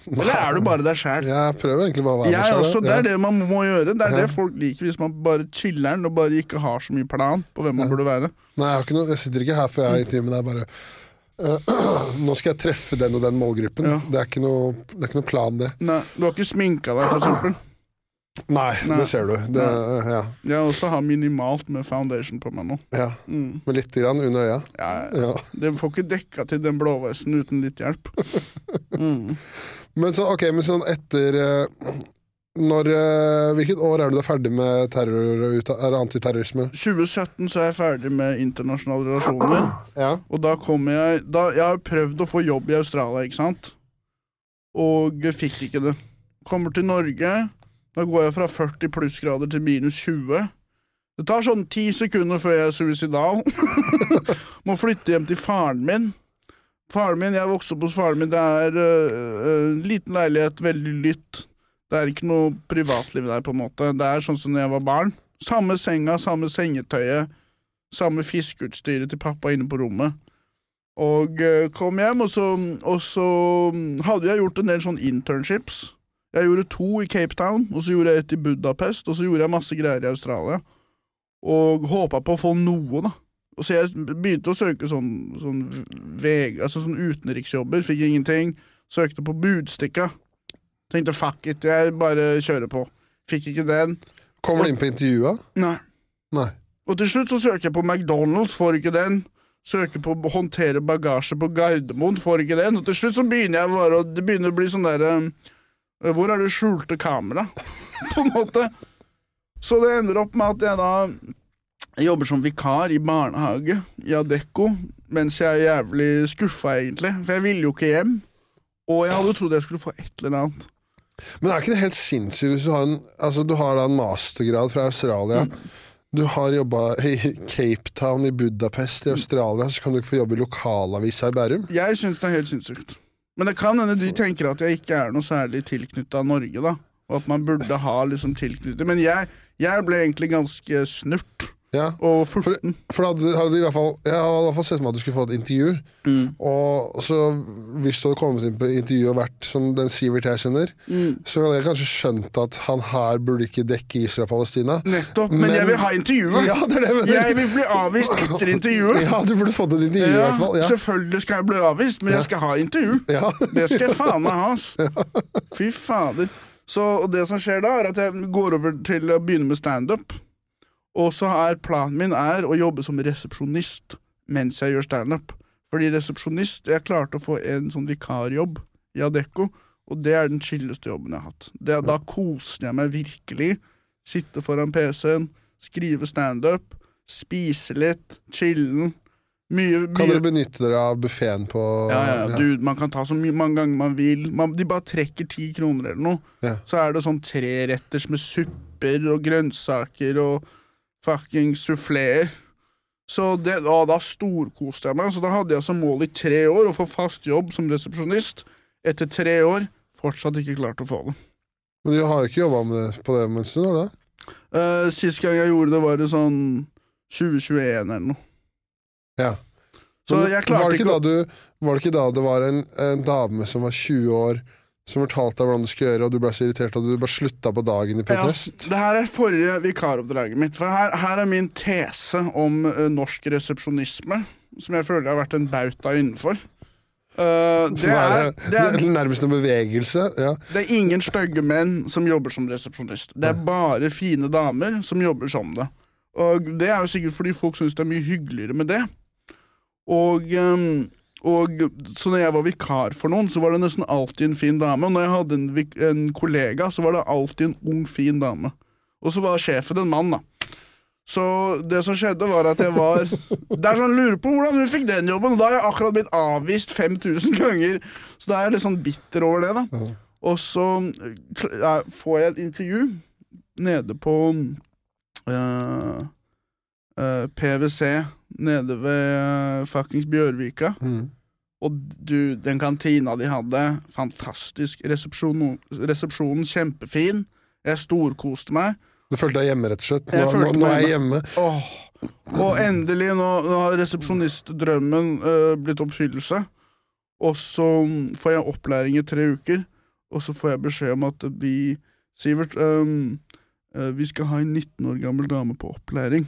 Eller er du bare deg sjæl? Jeg prøver egentlig bare å være meg Jeg selv, sjæl. Det er det man må gjøre. Det er det folk liker hvis man bare chiller'n og bare ikke har så mye plan på hvem man burde være. Nei, jeg, har ikke noe, jeg sitter ikke her før jeg har intervju, men det er bare øh, Nå skal jeg treffe den og den målgruppen. Ja. Det, er ikke noe, det er ikke noe plan, det. Nei, Du har ikke sminka deg, for eksempel. Nei, Nei. det ser du. Det, ja, Jeg også har minimalt med foundation på meg nå. ja. Mm. Men lite grann under øya. Ja, Ja. Det får ikke dekka til den blåvesten uten litt hjelp. Mm. Men, så, ok, men sånn etter øh, når, øh, Hvilket år er du da ferdig med terror, er antiterrorisme? 2017 så er jeg ferdig med internasjonale relasjoner. Ja. Og da kommer jeg da, Jeg har prøvd å få jobb i Australia, ikke sant? Og fikk ikke det. Kommer til Norge. Da går jeg fra 40 plussgrader til minus 20. Det tar sånn ti sekunder før jeg er suicidal. Må flytte hjem til faren min. Faren min, Jeg vokste opp hos faren min. Det er en uh, liten leilighet, veldig lytt. Det er ikke noe privatliv der, på en måte. Det er sånn som da jeg var barn. Samme senga, samme sengetøyet, samme fiskeutstyret til pappa inne på rommet. Og uh, kom hjem, og så, og så mm, hadde jeg gjort en del sånn internships. Jeg gjorde to i Cape Town, og så gjorde jeg et i Budapest, og så gjorde jeg masse greier i Australia. Og håpa på å få noe, da. Så jeg begynte å søke sånn, sånn, veg, altså sånn utenriksjobber, fikk ingenting. Søkte på Budstikka. Tenkte fuck it, jeg bare kjører på. Fikk ikke den. Kommer du inn på intervjua? Nei. Nei. Og til slutt så søker jeg på McDonald's, får ikke den. Søker på å håndtere bagasje på Gardermoen, får ikke den. Og til slutt så begynner jeg bare Det begynner å bli sånn derre øh, Hvor er det skjulte kamera? på en måte. Så det ender opp med at jeg da jobber som vikar i barnehage i Adecco, mens jeg er jævlig skuffa, egentlig. For jeg ville jo ikke hjem. Og jeg hadde trodd jeg skulle få et eller annet. Men er ikke det helt sinnssykt hvis du har en, altså, du har en mastergrad fra Australia? Du har jobba i Cape Town, i Budapest, i Australia, så kan du ikke få jobbe i lokalavisa i Bærum? Jeg syns det er helt sinnssykt. Men det kan hende de tenker at jeg ikke er noe særlig tilknytta Norge, da. Og at man burde ha liksom tilknytning. Men jeg, jeg ble egentlig ganske snurt Ja. og furten. For da hadde, hadde i hvert fall, jeg hadde i hvert fall sett for meg at du skulle få et intervju. Mm. Og så hvis du hadde kommet inn på intervju og vært som den Sivert jeg kjenner, Mm. så hadde jeg kanskje skjønt at han her burde ikke dekke Israel og Palestina. Nettopp. Men, Men- jeg vil ha intervjuet! Ja, det er det jeg. Jeg vil bli avvist etter intervjuet. Ja, du burde fått et intervju i hvert fall. Ja. Selvfølgelig skal jeg bli avvist, men Ja. jeg skal ha intervju. Ja. Det skal jeg faen meg ha. Fy fader. Så det som skjer da, er at jeg går over til å begynne med standup. Og så er planen min er å jobbe som resepsjonist mens jeg gjør standup. Fordi resepsjonist Jeg klarte å få en sånn vikarjobb i Adecco, og det er den chilleste jobben jeg har hatt. Det, da koser jeg meg virkelig. Sitte foran PC-en, skrive standup, spise litt, chille'n. Mye, Kan dere benytte dere av buffeen på ja, ja, dude, man kan ta så mye, mange ganger man vil. Man, de bare trekker ti kroner eller noe. Ja. Så er det sånn treretters med supper og grønnsaker og fucking suffleer. Så det, å, da storkoste jeg meg. Så da hadde jeg som mål i tre år å få fast jobb som resepsjonist. Etter tre år fortsatt ikke klart å få det. Men du har jo ikke jobba på det en stund, har du det? Uh, sist gang jeg gjorde det, var i sånn 2021 eller noe. Ja. Så Men jeg var det ikke ikke å da du, Var det ikke da det var en, en dame som var 20 år, som fortalte deg hvordan du skulle gjøre, og du ble så irritert at du bare slutta på dagen i protest? Ja, det her er forrige vikaroppdraget mitt. For her, her er min tese om uh, norsk resepsjonisme, som jeg føler har vært en bauta innenfor. Uh, det, er, er, det, er, nærmest en bevegelse. Ja. det er ingen stygge menn som jobber som resepsjonist. Det er bare fine damer som jobber som det. Og det er jo sikkert fordi folk syns det er mye hyggeligere med det. Og, ehm, og så når jeg var vikar for noen, så var det nesten alltid en fin dame. Og når jeg hadde en, en kollega, så var det alltid en ung, fin dame. Og så var sjefen en mann, da. Så det som skjedde, var at jeg var Det er sånn lurer på hvordan hun fikk den jobben, og da har jeg akkurat blitt avvist 5000 ganger. Så da er jeg litt sånn bitter over det, da. Og så ja, får jeg et intervju nede på eh, eh, PwC nede ved uh, fuckings Bjørvika. Mm. Og du, den kantina de hadde, fantastisk. Resepsjonen, resepsjonen kjempefin. Jeg storkoste meg. Du følte deg hjemme, rett og slett? Nå, nå, nå er jeg hjemme. Åh. Og endelig, nå, nå har resepsjonistdrømmen øh, blitt oppfyllelse. Og så får jeg opplæring i tre uker. og så får jeg beskjed om at vi Sivert, øh, eh, vi skal ha en 19 år gammel dame på opplæring.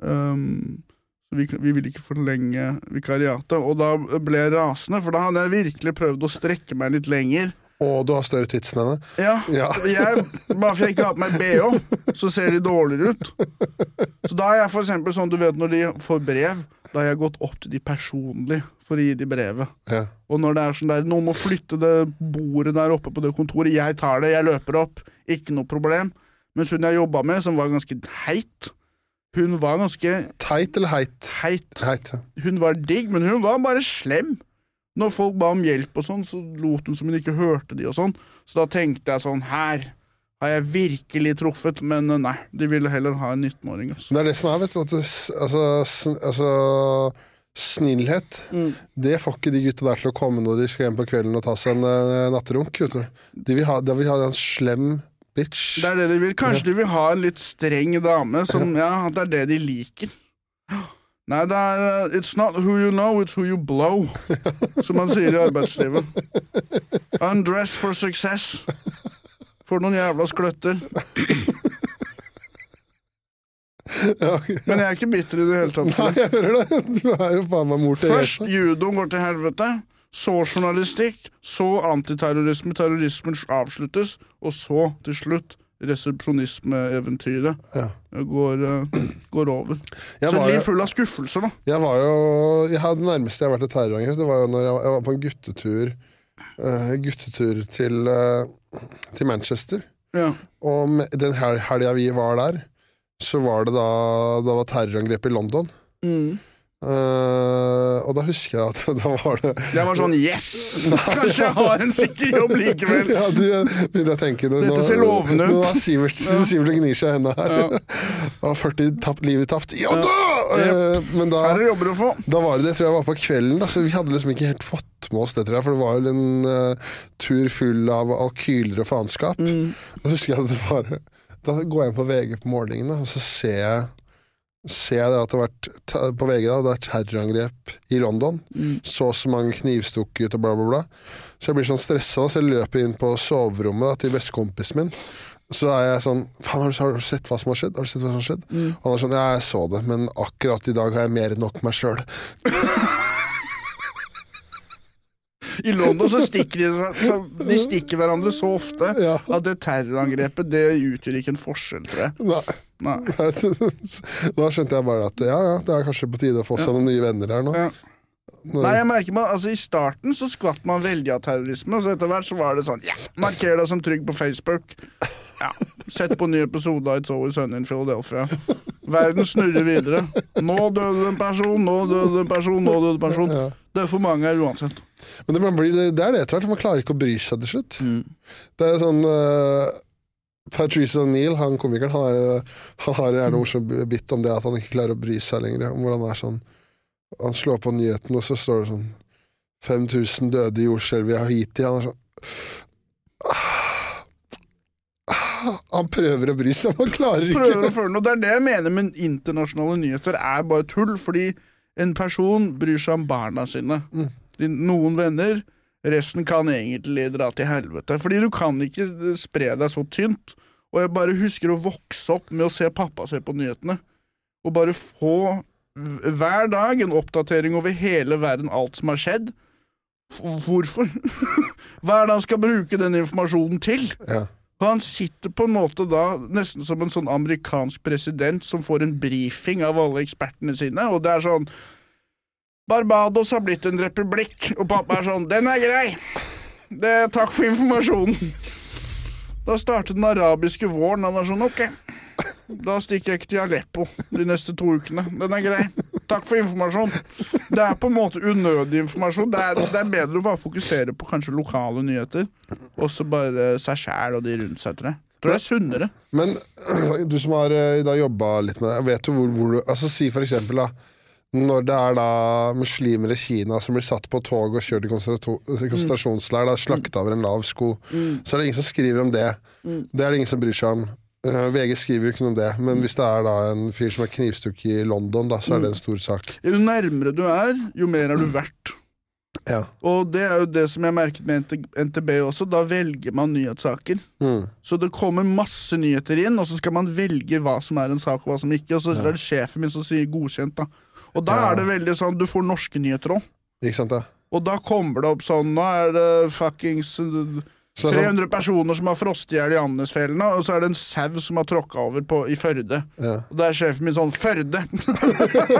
Så vi, vi vil ikke forlenge vikariatet. Og da ble jeg rasende, for da hadde jeg virkelig prøvd å strekke meg litt lenger. Og du har større tits enn henne. Ja, Ja. jeg, Bare for jeg ikke har på meg BH, så ser de dårligere ut. Så da er jeg for eksempel sånn, du vet når de får brev, da har jeg gått opp til de personlig for å gi de brevet. Ja. Og når det er sånn der, noen må flytte det bordet der oppe på det kontoret, jeg tar det, jeg løper opp, ikke noe problem. Mens hun jeg jobba med, som var ganske heit, hun var ganske Teit eller heit? heit. Heit, ja. Hun var digg, men hun var bare slem. Når folk ba om hjelp og sånn, så lot hun som hun ikke hørte de og sånn. Så da tenkte jeg sånn, her har jeg virkelig truffet, men eh, nei, de ville heller ha en 19-åring. Altså. Det er det som er, vet du. At det, altså, sn- altså Snillhet, Mm. det får ikke de gutta der til å komme når de skal hjem på kvelden og ta seg en uh, natterunk. Vet du. De vil ha, de vil ha en slem bitch. Det er det de vil. Kanskje de vil ha en litt streng dame, som, ja, det er det de liker. Nei, det er eh, It's not who you know, it's who you blow, som man sier i arbeidslivet. Undress for success. For noen jævla skløtter. Ja. Men jeg er ikke bitter i det hele tatt. Nei, jeg hører det! Du er jo faen meg mor Først Teresa. judoen går til helvete, så journalistikk, så antiterrorisme, terrorismen avsluttes, og så til slutt resepsjonismeeventyret Ja. går, eh, går over. Jeg så et liv full av skuffelser, da. Jeg var jo jeg hadde Det nærmeste jeg har vært et terrorangrep, det var jo når jeg, jeg var på en guttetur uh, Guttetur til, uh, til Manchester. Ja. Og med- den hel helga vi var der, så var det da Det var terrorangrep i London. Mm. Eh, og da husker jeg at da var det Jeg var sånn Yes! Kanskje jeg har en sikker jobb likevel! Ja, du begynner å tenke nå- Dette ser lovende ut. Nå har Sivert, Sivert gnir seg i hendene her. Ja. Og 40 tapt, livet tapt. Ja da! Ja. Eh, men da Her er jobber å få. Da var det det, tror jeg var på kvelden, da, så vi hadde liksom ikke helt fått med oss det, tror jeg, for det var jo en uh, tur full av alkyler og faenskap. Da husker jeg at det var Da går jeg inn på VG på morgenen, og så ser jeg Ser jeg at det har vært på VG da, det er terrorangrep i London. Så og så mange knivstukket og bla, bla, bla. Så jeg blir sånn stressa, så jeg løper inn på soverommet da, til bestekompisen min. Så er jeg sånn Faen, har, har du sett hva som har skjedd? Har du sett hva som har skjedd? Og han er sånn Ja, jeg så det, men akkurat i dag har jeg mer enn nok meg sjøl. I London så stikker de, så de stikker hverandre så ofte Ja. at det terrorangrepet det utgjør ikke en forskjell, tror jeg. Nei. Nei. Da skjønte jeg bare at ja, ja, det er kanskje på tide å få seg noen nye venner her nå. Ja. Nei, jeg merker meg, altså I starten så skvatt man veldig av terrorisme, og så etter hvert så var det sånn ja, Marker deg som trygg på Facebook. Ja, Sett på ny episode av It's Always Sunny in Philadelphia. Verden snurrer videre. Nå døde en person, nå døde en person, nå døde en person. Det er for mange her uansett. Men det, man blir, det er det etter hvert, man klarer ikke å bry seg til slutt. Det er sånn uh, Patrice O'Neill, han komikeren, han, er, han har gjerne morsom bitt om det at han ikke klarer å bry seg lenger. Om hvordan er sånn Han slår på nyheten, og så står det sånn 5000 døde i jordskjelvet i Haiti. Han er sånn Han prøver å bry seg, men klarer Prøver å ikke. føle noe. Det er det jeg mener med internasjonale nyheter er bare tull, fordi en person bryr seg om barna sine. Mm. Noen venner, resten kan egentlig dra til helvete. Fordi du kan ikke eh, spre deg så tynt. Og jeg bare husker å vokse opp med å se pappa se på nyhetene, og bare få hver dag en oppdatering over hele verden, alt som har skjedd. Hvorfor? Hva er det han skal bruke den informasjonen til? Ja. Og han sitter på en måte da nesten som en sånn amerikansk president som får en brifing av alle ekspertene sine, og det er sånn Barbados har blitt en republikk, og pappa er sånn Den er grei! Det, takk for informasjonen. Da startet den arabiske våren. Han er sånn ok, da stikker jeg ikke til Aleppo de neste to ukene. Den er grei. Takk for informasjon. Det er på en måte unødig informasjon. Det er, det er bedre å bare fokusere på kanskje lokale nyheter, og så bare seg sjæl og de rundt seg, tror jeg. Tror jeg er sunnere. Men du som har eh, da jobba litt med det, vet du hvor, hvor du Altså Si for eksempel da når det er da muslimer i Kina som blir satt på tog og kjørt i konsentrato- konsentrasjonsleir, slakta over en lav sko, så er det ingen som skriver om det. Det er det ingen som bryr seg om. Eh, VG skriver jo ikke noe om det, men hvis det er da en fyr som er knivstukket i London, da, så er det en stor sak. Jo nærmere du er, jo mer er du verdt. Ja. Og det er jo det som jeg merket med NTB også, da velger man nyhetssaker. Mm. Så det kommer masse nyheter inn, og så skal man velge hva som er en sak, og hva som ikke. Og så er det sjefen min som sier godkjent, da. Og da Ja. er det veldig sånn, du får norske nyheter òg. Og da kommer det opp sånn Nå er det fuckings uh, Så det er sånn, 300 personer som har frostet i hjel i Andesfjellene, og så er det en sau som har tråkka over på, i Førde. ja. Og da er sjefen min sånn Førde!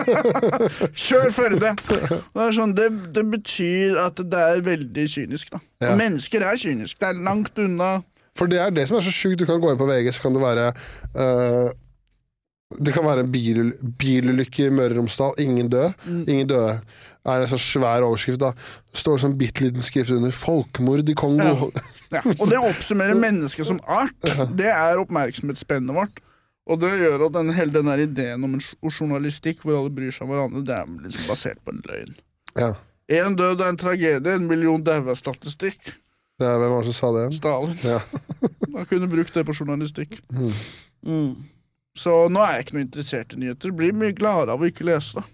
Kjør Førde! Det, sånn, det, det betyr at det er veldig kynisk, da. Ja. Mennesker er kynisk. Det er langt unna For det er det som er så sjukt. Du kan gå inn på VG, så kan det være uh, Det kan være en bilulykke i Møre og Romsdal. Ingen død. Ingen døde. Er en sånn svær overskrift. da Står det sånn bitte liten skrift under 'Folkemord i Kongo'. ja. Og det oppsummerer mennesket som art. Det er oppmerksomhetsspennet vårt. Og det gjør at den, hele den der ideen om en journalistikk hvor alle bryr seg om hverandre, det er liksom basert på en løgn. Ja. En død er en tragedie, en million daua-statistikk. Er, hvem var det som sa det? Stalin. Ja. Man kunne brukt det på journalistikk. Mm. Mm. Så nå er jeg ikke noe interessert i nyheter. Blir mye gladere av å ikke lese det.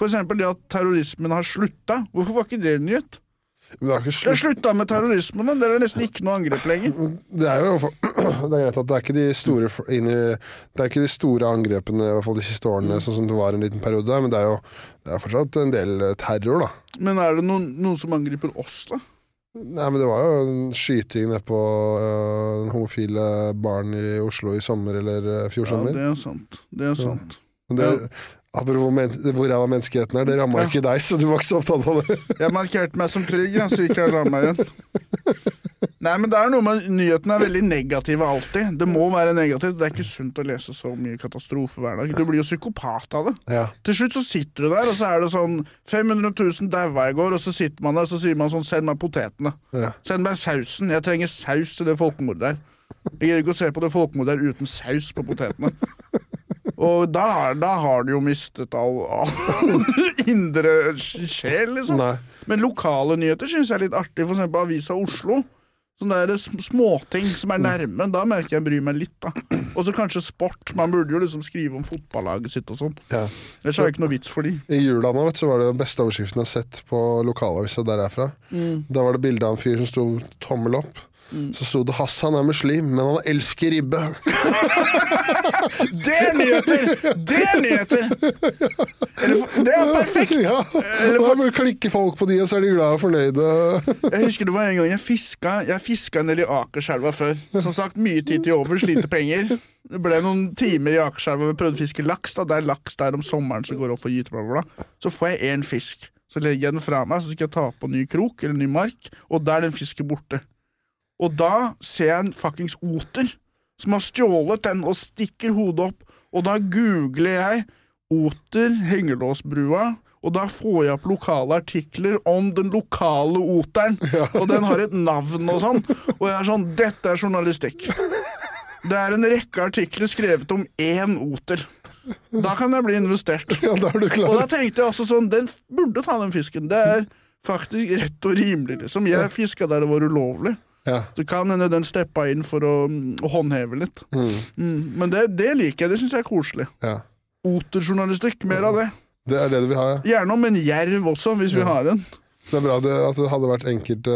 For eksempel det at terrorismen har slutta. Hvorfor var ikke det en nyhet? Det er ikke har slutt. slutta med terrorismen, men det er nesten ikke noe angrep lenger. Det er jo det er greit at det er ikke de store Det er ikke de store angrepene i hvert fall de siste årene, sånn som det var en liten periode, men det er jo det er fortsatt en del eh, terror, da. Men er det noen, noen som angriper oss, da? Nei, men Det var jo en skyting nede på den homofile barn i Oslo i sommer eller fjor sommer. Ja, det er sant. Det er sant. Men det, Apropos hvor ræva menneskeheten er, det ramma Ja. ikke deg, så du var ikke så opptatt av det. Jeg markerte meg som trygg, så gikk jeg og la meg igjen. Nei, men det er noe med Nyhetene er veldig negative alltid. Det må være negativt. Det er ikke sunt å lese så mye katastrofe hver dag. Du blir jo psykopat av det. Ja. Til slutt så sitter du der, og så er det sånn 500 000 daua i går, og så sitter man der, så sier man sånn Send meg potetene. Ja. Send meg sausen. Jeg trenger saus til det folkemordet der. Jeg gidder ikke å se på det folkemordet der uten saus på potetene. Og da, da har du jo mistet all, all indre sjel, liksom. Nei. Men lokale nyheter syns jeg er litt artig. For eksempel Avisa Oslo. Sånne der småting som er nærme. Da merker jeg bryr meg litt. da Og så kanskje sport. Man burde jo liksom skrive om fotballaget sitt og sånn. Ja. Ellers har jeg ikke noe vits for de. I jula nå vet du, så var det den beste overskriften jeg har sett på lokalavisa der jeg er fra. Mm. Da var det bilde av en fyr som sto tommel opp. Så sto det 'Hassan er muslim, men han elsker ribbe'. Det er nyheter! Det er nyheter! For- det er perfekt! ja, og Da klikker folk på de, og så er de glade og fornøyde. Jeg husker det var en gang jeg fiska Jeg fiska en del i Akerselva før. Som sagt, mye tid til over, sliter penger. Det ble noen timer i Akerselva vi prøvde å fiske laks. da Det er laks der om sommeren som går opp og gyter, bla, bla, bla. Så får jeg én fisk. Så legger jeg den fra meg, så skal jeg ta på ny krok eller ny mark, og da er den fisken borte. Og da ser jeg en fuckings oter som har stjålet den og stikker hodet opp, og da googler jeg oter Hengelåsbrua, og da får jeg opp lokale artikler om den lokale oteren, og den har et navn og sånn, og jeg er sånn, dette er journalistikk. Det er en rekke artikler skrevet om én oter. Da kan jeg bli investert. Ja, da er du Og da tenkte jeg også sånn, den burde ta den fisken. Det er faktisk rett og rimelig, liksom. Jeg fiska der det var ulovlig. Ja. Så kan hende den steppa inn for å, mm, å håndheve litt. Mm. Mm. Men det, det liker jeg, det syns jeg er koselig. ja. Oterjournalistikk, mer av det. Det er det du vil ha, ja. Gjerne om en jerv også, hvis vi har en. Det er bra det, det hadde vært enkelte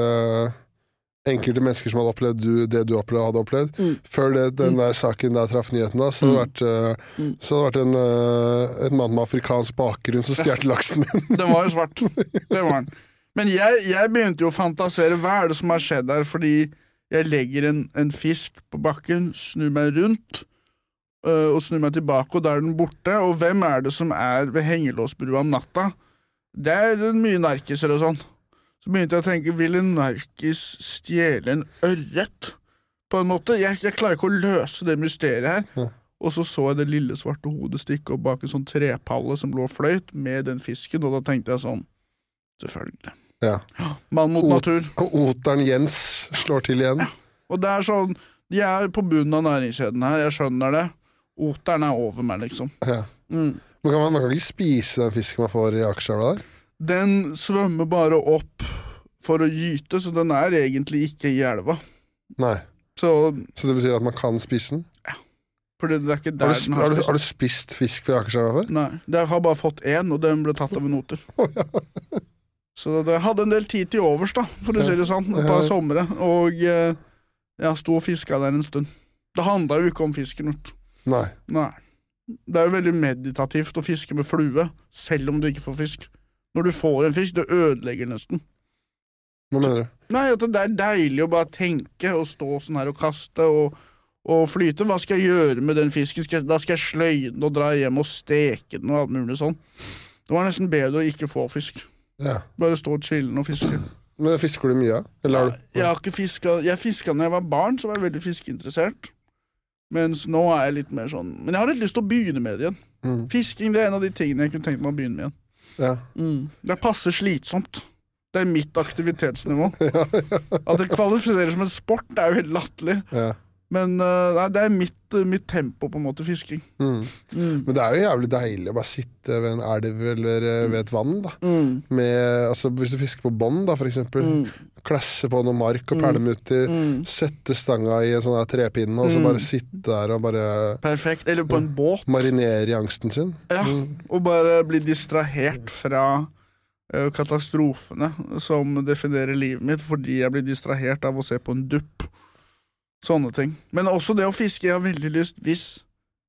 Enkelte mennesker som hadde opplevd du, det du opplevde, hadde opplevd. Mm. Før det, den der saken der traff nyheten, da, så hadde det vært, eh, Mm. så hadde det vært en, eh, en mann med afrikansk bakgrunn som stjal laksen din. Den var jo svart. Det var den. Men jeg, jeg begynte jo å fantasere. Hva er det som har skjedd her? Fordi jeg legger en, en fisk på bakken, snur meg rundt, øh, og snur meg tilbake, og da er den borte. Og hvem er det som er ved hengelåsbrua om natta? Det er mye narkiser og sånn. Så begynte jeg å tenke, vil en narkis stjele en ørret? På en måte. Jeg, jeg klarer ikke å løse det mysteriet her. Ja. Og så så jeg det lille svarte hodet stikke opp bak en sånn trepalle som lå og fløyt, med den fisken, og da tenkte jeg sånn Selvfølgelig. Ja. Mann mot natur. Og oteren Jens slår til igjen. Og det er sånn De er på bunnen av næringskjeden her, jeg skjønner det. Oteren er over meg, liksom. Ja. Mm. Men kan man, man kan ikke spise den fisken man får i Akerselva der? Den svømmer bare opp for å gyte, så den er egentlig ikke i elva. Nei. Så Så det betyr at man kan spise den? Ja. Har du, har, har du, spist. har du spist fisk fra Akerselva før? Nei, jeg har bare fått én, og den ble tatt av en oter. Så jeg hadde en del tid til overs, da, for å si det sånn, et par somre. Og eh, jeg sto og fiska der en stund. Det handla jo ikke om fisken. Ut. Nei. Nei. Det er jo veldig meditativt å fiske med flue, selv om du ikke får fisk. Når du får en fisk, det ødelegger nesten. Hva mener du? Nei, at det er deilig å bare tenke og stå sånn her og kaste og, og flyte. Hva skal jeg gjøre med den fisken? Skal jeg, da skal jeg sløye den og dra hjem og steke den og alt mulig sånn. Det var nesten bedre å ikke få fisk. Ja. Bare stå chillen og fiske. Men fisker du mye? Eller har du Jeg har ikke fiska Jeg fiska da jeg var barn, så var jeg veldig fiskeinteressert. Mens nå er jeg litt mer sånn Men jeg har litt lyst til å begynne med det igjen. Mm. Fisking det er en av de tingene jeg kunne tenkt meg å begynne med igjen. Ja. Det er passe slitsomt. Det er mitt aktivitetsnivå. At det kvalifiserer som en sport, det er jo helt latterlig. Men eh, nei, det er mitt, eh, mitt tempo, på en måte, fisking. Mm. Men det er jo jævlig deilig å bare sitte ved en elv eller eh, ved et vann. da Med, altså, Hvis du fisker på bånd, da, for eksempel. Klasse på noe mark og perlemutter. uti. Sette stanga i en sånn trepinne, og så bare sitte der og bare Perfekt. Eller på en båt. marinere i angsten sin. Ja, og bare bli distrahert fra katastrofene som definerer livet mitt, fordi jeg blir distrahert av å se på en dupp. Sånne ting. Men også det å fiske. Jeg har veldig lyst, hvis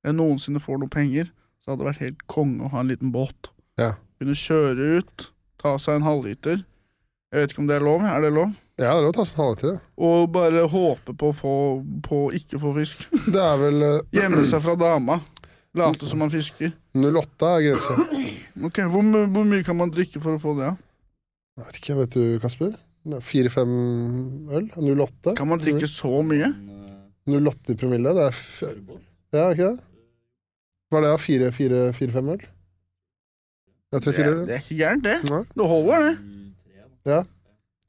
jeg noensinne får noe penger, så hadde det vært helt konge å ha en liten båt. Ja. Kunne kjøre ut, ta seg en halvliter. Jeg vet ikke om det er lov. Er det lov? Ja, det er lov å ta seg en halvliter. ja. Og bare håpe på å få på å ikke få fisk. Det er vel eh, Gjemme seg fra dama. Late som man fisker. 08 er grensa. Ok, hvor, my- hvor mye kan man drikke for å få det? Ja? Jeg vet ikke, vet du, Kasper? Fire-fem øl? 08? Kan man drikke så mye? 08 i promille? Det er Ja, ikke det? Hva er det, da? Fire, fire, fire-fem øl? Ja, Det er, det er ikke gærent, det. Nei. Det holder, det. Ja.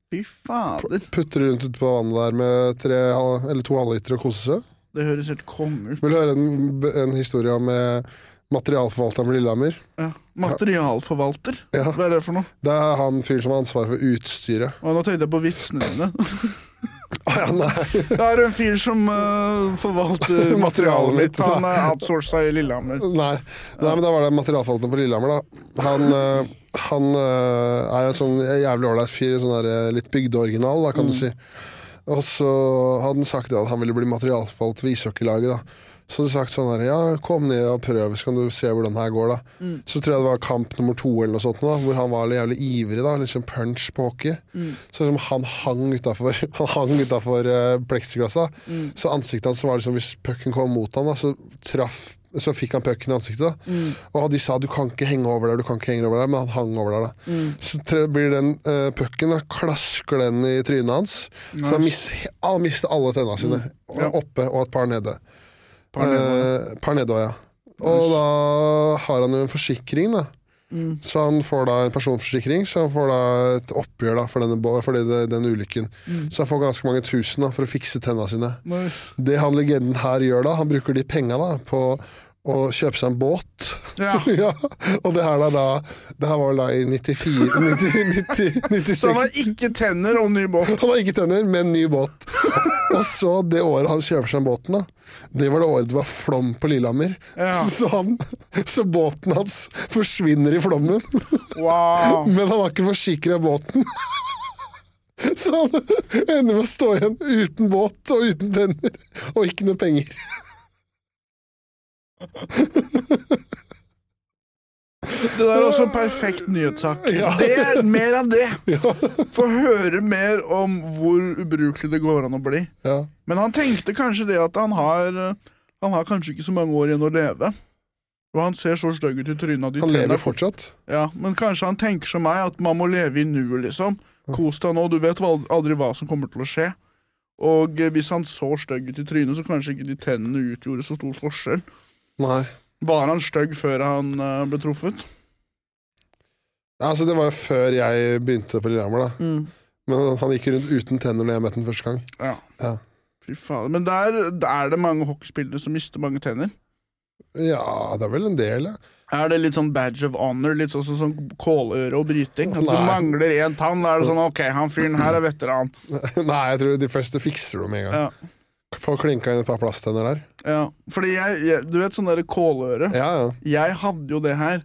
Fy fader. Putter rundt ute på vannet der med tre, eller to halvliter og koser seg. Det høres helt konge ut. Vil du høre en, en historie om eh, materialforvalteren på Lillehammer? Ja. Materialforvalter? Ja. Hva er det for noe? Det er han fyren som har ansvaret for utstyret. Og nå tenkte jeg på vitsene dine. Å ja, nei. Det er en fyr som uh, forvalter materialet mitt. Han er outsourca i Lillehammer. Nei. Nei, men da var det materialforvalteren på Lillehammer, da. Han, uh, han uh, er en sånn jævlig ålreit fyr, sånn der, eh, litt bygdeoriginal, da, kan du si. Og så hadde han sagt at han ville bli materialforvalter ved ishockeylaget, da. Så hadde de sagt sånn her, ja, kom ned og prøv, så kan du se hvordan det her går, da. Så tror jeg det var kamp nummer to eller noe sånt, da, hvor han var jævlig ivrig, da, sånn punch på hockey. Så liksom, han hang utafor Han hang utenfor uh, pleksiglasset, Mm. Så ansiktet hans var liksom, hvis pucken kom mot han, da, så traff så fikk han pucken i ansiktet. da Og de sa du kan ikke henge over der, du kan ikke henge over der, men han hang over der. da Så tre, blir den uh, pucken, klasker den i trynet hans. Så han, mister, han mister alle tennene sine. Mm. Ja. Oppe og et par nede. Nede. Eh, par også, ja. Og da har han jo en forsikring, da. Så han får da en personforsikring, så han får da et oppgjør da for, denne, for det, den ulykken. Så han får ganske mange tusen da for å fikse tenna sine. Nice. Det han legenden her gjør da, han bruker de penga da på å kjøpe seg en båt. Ja. ja, og det her, da, det her var da i 94 90, 90, 96 Så han har ikke tenner og ny båt. Han har ikke tenner, men ny båt. Og så det året han kjøper seg båten, da, det var det året det var flom på Lillehammer. Ja. Så, så, han, så båten hans forsvinner i flommen. Wow. Men han var ikke forsikra båten. Så han ender med å stå igjen uten båt og uten tenner, og ikke noe penger. Det der er også en perfekt nyhetssak. Ja. Det er mer av det! Ja. Få høre mer om hvor ubrukelig det går an å bli. Ja. Men han tenkte kanskje det at han har Han har kanskje ikke så mange år igjen å leve. Og han ser så stygg ut i trynet. Han lever fortsatt. Ja, Men kanskje han tenker som meg, at man må leve i nuet, liksom. Kos deg nå, du vet aldri hva som kommer til å skje. Og eh, hvis han så stygg ut i trynet, så kanskje ikke de tennene utgjorde så stor forskjell. Nei. Var han stygg før han eh, ble truffet? Ja, Altså, det var jo før jeg begynte på Lillehammer, da. Men han gikk rundt uten tenner når jeg møtte ham første gang. Ja. Ja. Fy faen. Men der, der er det mange hockeyspillere som mister mange tenner. Ja, det er vel en del, ja. Er det litt sånn badge of honor, litt sånn som sånn kåløre og bryting? At du mangler én tann, da er det sånn ok, han fyren her er veteran. Nei, jeg tror de fleste fikser det med en gang. Ja. Får klinka inn et par plasttenner der. Ja, fordi jeg, jeg Du vet sånn derre kåløre? Ja, ja. Jeg hadde jo det her,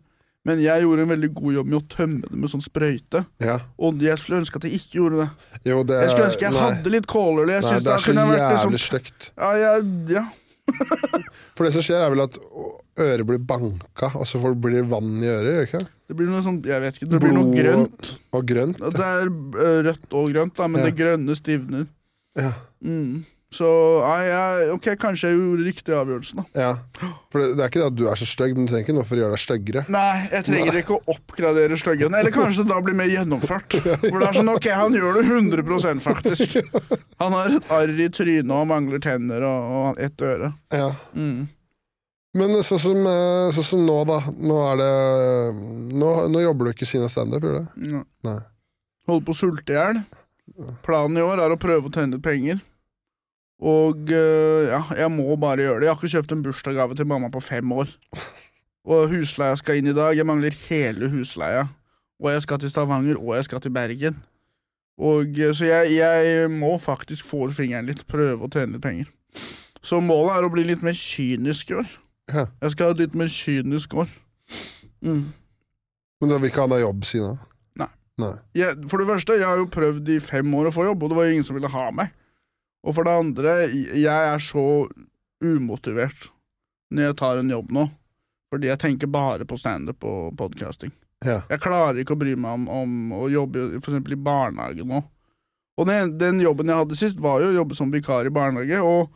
Men jeg gjorde en veldig god jobb med å tømme det med sånn sprøyte. Ja. Og jeg skulle ønske at jeg ikke gjorde det. Jo, det Jeg skulle ønske jeg nei. hadde litt kåløl. Jeg Nei, det er så jævlig sånn stygt. ja, jeg, ja. For det som skjer, er vel at øret blir banka, og så får- blir det vann i øret, gjør ikke? Det blir noe sånn, jeg vet ikke, det blir noe grønt. Og grønt. Det er øh, rødt og grønt, da, men Ja. det grønne stivner. Ja. Mm. Så jeg, ok, kanskje jeg gjorde riktig avgjørelse, da. ja. For det, det er ikke det at du er så stygg, men du trenger ikke noe for å gjøre deg styggere. Nei, jeg trenger ikke å oppgradere styggheten. Eller kanskje det da blir mer gjennomført. For det er sånn, ok, han gjør det 100 faktisk. Han har et arr i trynet og mangler tenner og, og ett øre. Ja. Mm. Men sånn som, sånn som nå, da. Nå er det Nå, nå jobber du ikke siden av standup, gjør du det? Nei. Holder på å sulte i hjel. Planen i år er å prøve å tjene litt penger. Og øh, ja, jeg må bare gjøre det. Jeg har ikke kjøpt en bursdagsgave til mamma på fem år. Og husleia skal inn i dag. Jeg mangler hele husleia. Og jeg skal til Stavanger, og jeg skal til Bergen. Og øh, Så jeg, jeg må faktisk få ut fingeren litt, prøve å tjene litt penger. Så målet er å bli litt mer kynisk i år. Ja. Jeg skal ha et litt mer kynisk år. Mm. Men du vil ikke ha deg jobb siden av? Nei. Nei. jeg, for det første, jeg har jo prøvd i fem år å få jobb, og det var jo ingen som ville ha meg. Og for det andre, jeg er så umotivert når jeg tar en jobb nå, fordi jeg tenker bare på standup og podcasting. Ja. Jeg klarer ikke å bry meg om, om å jobbe for eksempel i barnehage nå. Og den, den jobben jeg hadde sist, var jo å jobbe som vikar i barnehage, og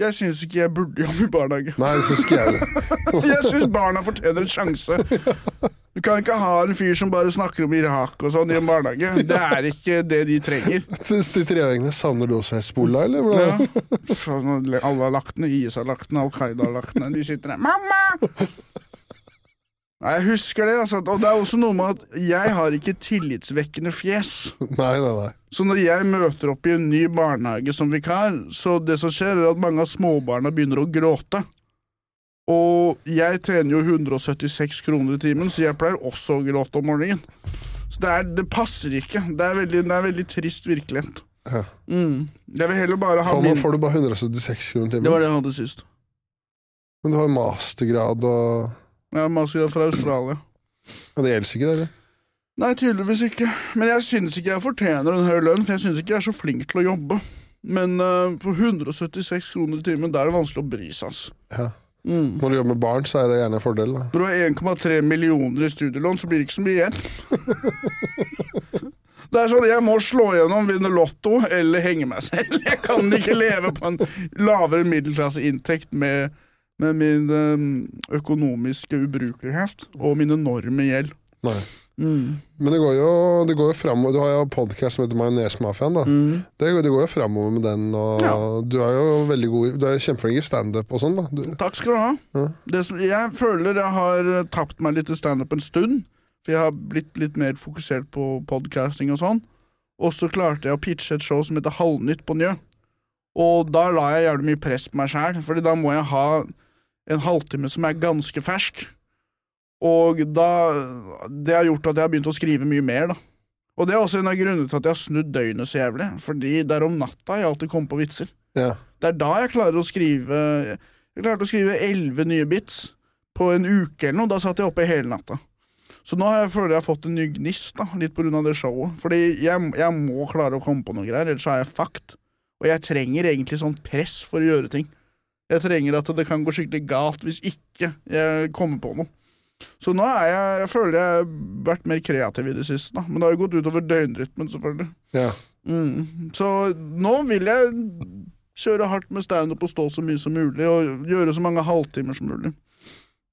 jeg syns ikke jeg burde jobbe i barnehage. Nei, det syns ikke jeg. Jeg syns barna fortjener en sjanse. Du kan ikke ha en fyr som bare snakker om Irak og sånn i en barnehage. Det er ikke det de trenger. Syns de treåringene savner du også Hezbollah, eller? Ja. Sånn, Alle har lagt ned, IS har lagt ned, Al Qaida har lagt ned. De sitter der 'Mamma!' Nei, Jeg husker det, altså. Og det er også noe med at jeg har ikke tillitsvekkende fjes. Nei, nei, nei. Så når jeg møter opp i en ny barnehage som vikar, så det som skjer, er at mange av småbarna begynner å gråte. Og jeg trener jo 176 kroner i timen, så jeg pleier også å gråte om morgenen. Så det, er, det passer ikke. Det er veldig, det er veldig trist virkelighet. Ja. Mm. Jeg vil heller bare ha min får du bare 176 kroner i timen? Det var det jeg hadde sist. Men du har jo mastergrad og Ja, mastergrad fra Australia. ja, Det gjelder ikke, det? eller? Nei, tydeligvis ikke. Men jeg synes ikke jeg fortjener en høy lønn, for jeg synes ikke jeg er så flink til å jobbe. Men uh, for 176 kroner i timen, da er det vanskelig å bry seg, altså. Ja. Mm. Når du jobber med barn, så er det gjerne en fordel. da. Når du har 1,3 millioner i studielån, så blir det ikke så mye igjen. Det er sånn, Jeg må slå gjennom, vinne Lotto eller henge meg selv. Jeg kan ikke leve på en lavere middelklasseinntekt med, med min økonomiske ubrukelighet og min enorme gjeld. Nei. Mm. Men det går jo, det går jo framover. Du har jo podkast som heter Majonesmafiaen. Mm. Det, det går jo framover med den. og Ja. Du er jo veldig god Du er kjempeflink i standup og sånn. Du, Takk skal du ha. Ja. Det jeg føler jeg har tapt meg litt i standup en stund. For jeg har blitt litt mer fokusert på podcasting og sånn. Og så klarte jeg å pitche et show som heter Halvnytt på Njø. Og da la jeg jævlig mye press på meg sjæl, Fordi da må jeg ha en halvtime som er ganske fersk. Og da Det har gjort at jeg har begynt å skrive mye mer, da. Og det er også en av grunnene til at jeg har snudd døgnet så jævlig. Fordi det er om natta jeg alltid kommer på vitser. ja. Det er da jeg klarer å skrive Jeg klarte å skrive elleve nye bits på en uke eller noe. Da satt jeg oppe hele natta. Så nå har jeg føler jeg har fått en ny gnist, da, litt på grunn av det showet. Fordi jeg, jeg må klare å komme på noe greier, ellers er jeg fucked. Og jeg trenger egentlig sånn press for å gjøre ting. Jeg trenger at det kan gå skikkelig galt hvis ikke jeg kommer på noe. Så nå er jeg Jeg føler jeg har vært mer kreativ i det siste, da. Men det har jo gått utover døgnrytmen, selvfølgelig. ja. Mm. Så nå vil jeg kjøre hardt med standup og stå så mye som mulig, og gjøre så mange halvtimer som mulig.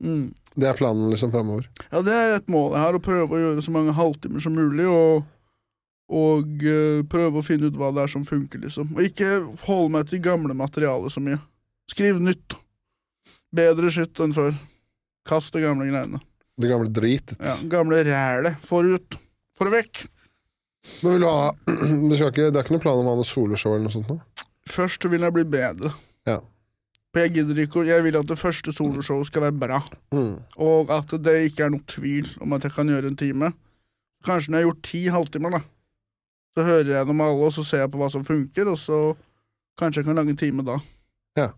Mm. Det er planen liksom framover. Ja, det er et mål jeg har, å prøve å gjøre så mange halvtimer som mulig, og, og uh, prøve å finne ut hva det er som funker, liksom. Og ikke holde meg til gamle materiale så mye. Skriv nytt. Bedre skitt enn før. Kast det gamle greiene. Det gamle dritet. Ja, gamle rælet. Få det ut. Få det vekk. Men vil du ha du ikke, Det er ikke noen plan om å ha noe soloshow eller noe sånt? nå? Først vil jeg bli bedre. Ja. For jeg gidder ikke Jeg vil at det første soloshowet skal være bra. Mm. Og at det ikke er noe tvil om at jeg kan gjøre en time. Kanskje når jeg har gjort ti halvtimer, da. Så hører jeg gjennom alle, og så ser jeg på hva som funker, og så kanskje jeg kan lage en time da. Ja.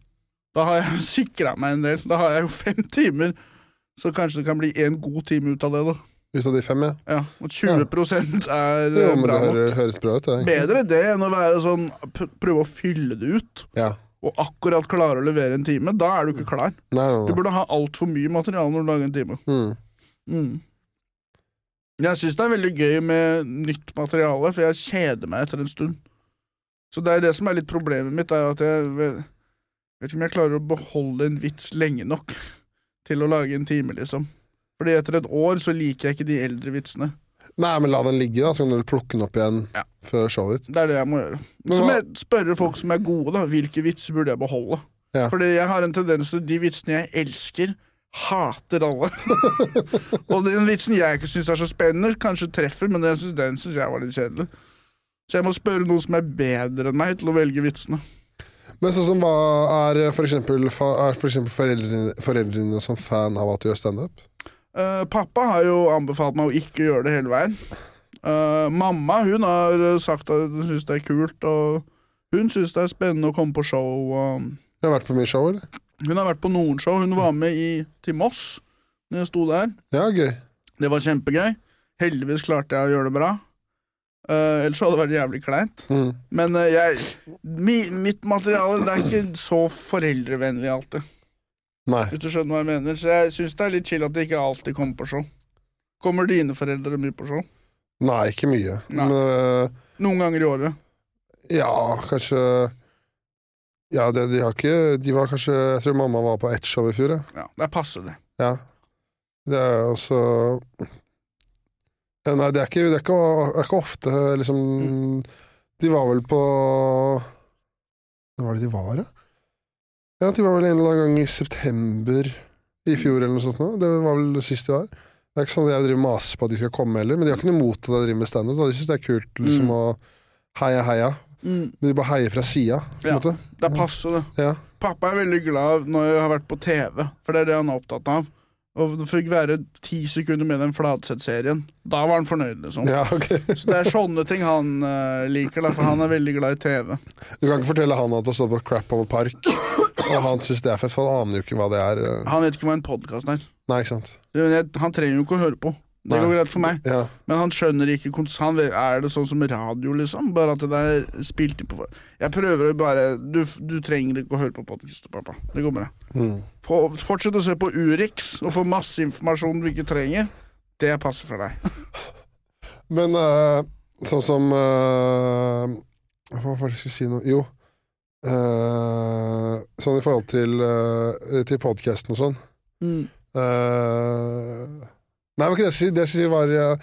Da har jeg sikra meg en del. Da har jeg jo fem timer Så kanskje det kan bli én god time ut av det, da. Ut av de fem, ja. Ja, Og 20 ja. er Jo, bra det nok. hører, høres bra ut. Det. Bedre det enn å være sånn prøve å fylle det ut, Ja. og akkurat klare å levere en time. Da er du ikke klar. Nei, nei, Du burde ha altfor mye materiale når du lager en time. Mm. Mm. Jeg syns det er veldig gøy med nytt materiale, for jeg kjeder meg etter en stund. Så det er det som er litt problemet mitt, er at jeg vet vet ikke om jeg klarer å beholde en vits lenge nok til å lage en time, liksom. Fordi etter et år så liker jeg ikke de eldre vitsene. Nei, men la den ligge, da, så kan du plukke den opp igjen Ja. før showet ditt. Det er det jeg må gjøre. Så må jeg spørre folk som er gode, da. Hvilke vitser burde jeg beholde? Ja. Fordi jeg har en tendens til de vitsene jeg elsker, hater alle. og den vitsen jeg ikke syns er så spennende, kanskje treffer, men den syns jeg var litt kjedelig. Så jeg må spørre noen som er bedre enn meg, til å velge vitsene. Men sånn som hva er for eksempel, er for foreldrene, foreldrene som fan av at du gjør standup? Uh, pappa har jo anbefalt meg å ikke gjøre det hele veien. Uh, mamma hun har sagt at hun syns det er kult, og hun syns det er spennende å komme på show. Og Du har vært på mye show, eller? hun har vært på noen show. Hun var med i, til Moss når jeg sto der. Ja, gøy. Det var kjempegøy. Heldigvis klarte jeg å gjøre det bra. Eh, ellers hadde det vært jævlig kleint. Mm. Men uh, jeg, mi, mitt materiale det er ikke så foreldrevennlig alltid. Nei. Hvis du skjønner hva jeg mener. Så jeg syns det er litt chill at det ikke alltid kommer på show. Kommer dine foreldre mye på show? Nei, ikke mye. Nei. Men uh, Noen ganger i året. ja, kanskje Ja, det, de har ikke De var kanskje Jeg tror mamma var på ett show i fjor, ja. Ja, Det er passe, det. ja. Det er altså ja, Nei, det er ikke, det er ikke, det er ikke ofte, liksom De var vel på Hva var det de var, da? Ja, de var vel en eller annen gang i september i fjor eller noe sånt. Nå. Det var vel sist de var. Det er ikke sånn at jeg driver maser på at de skal komme heller, men de har ikke noe imot at jeg driver med standup. De syns det er kult liksom Mm. å heie, heia. Mm, Men de bare heier fra sida, Ja. måte. det passer, det. Ja. Pappa er veldig glad når jeg har vært på TV, for det er det han er opptatt av. Og det fikk være ti sekunder med den Fladseth-serien. Da var han fornøyd, liksom. ja, okay. Så det er sånne ting han uh, liker, da, for han er veldig glad i TV. Du kan ikke fortelle han at du står på Crap Over Park, og han syns det er fett, for han aner jo ikke hva det er. eh. Han vet ikke hva en podkast er. Nei, ikke sant. Det- Han trenger jo ikke å høre på. Det går greit for meg. Ja. Men han skjønner ikke han Er det sånn som radio, liksom? Bare at det er spilt inn på Jeg prøver å bare Du, du trenger ikke å høre på podkast, pappa. Det går bra. Mm. Fortsett å se på Urix og få masse informasjon du ikke trenger. Det passer for deg. Men uh, sånn som uh, Hva var det jeg skulle si nå? Jo. Uh, sånn i forhold til, uh, til podkasten og sånn. Mm. Eh, nei, men ikke det. Det jeg var eh,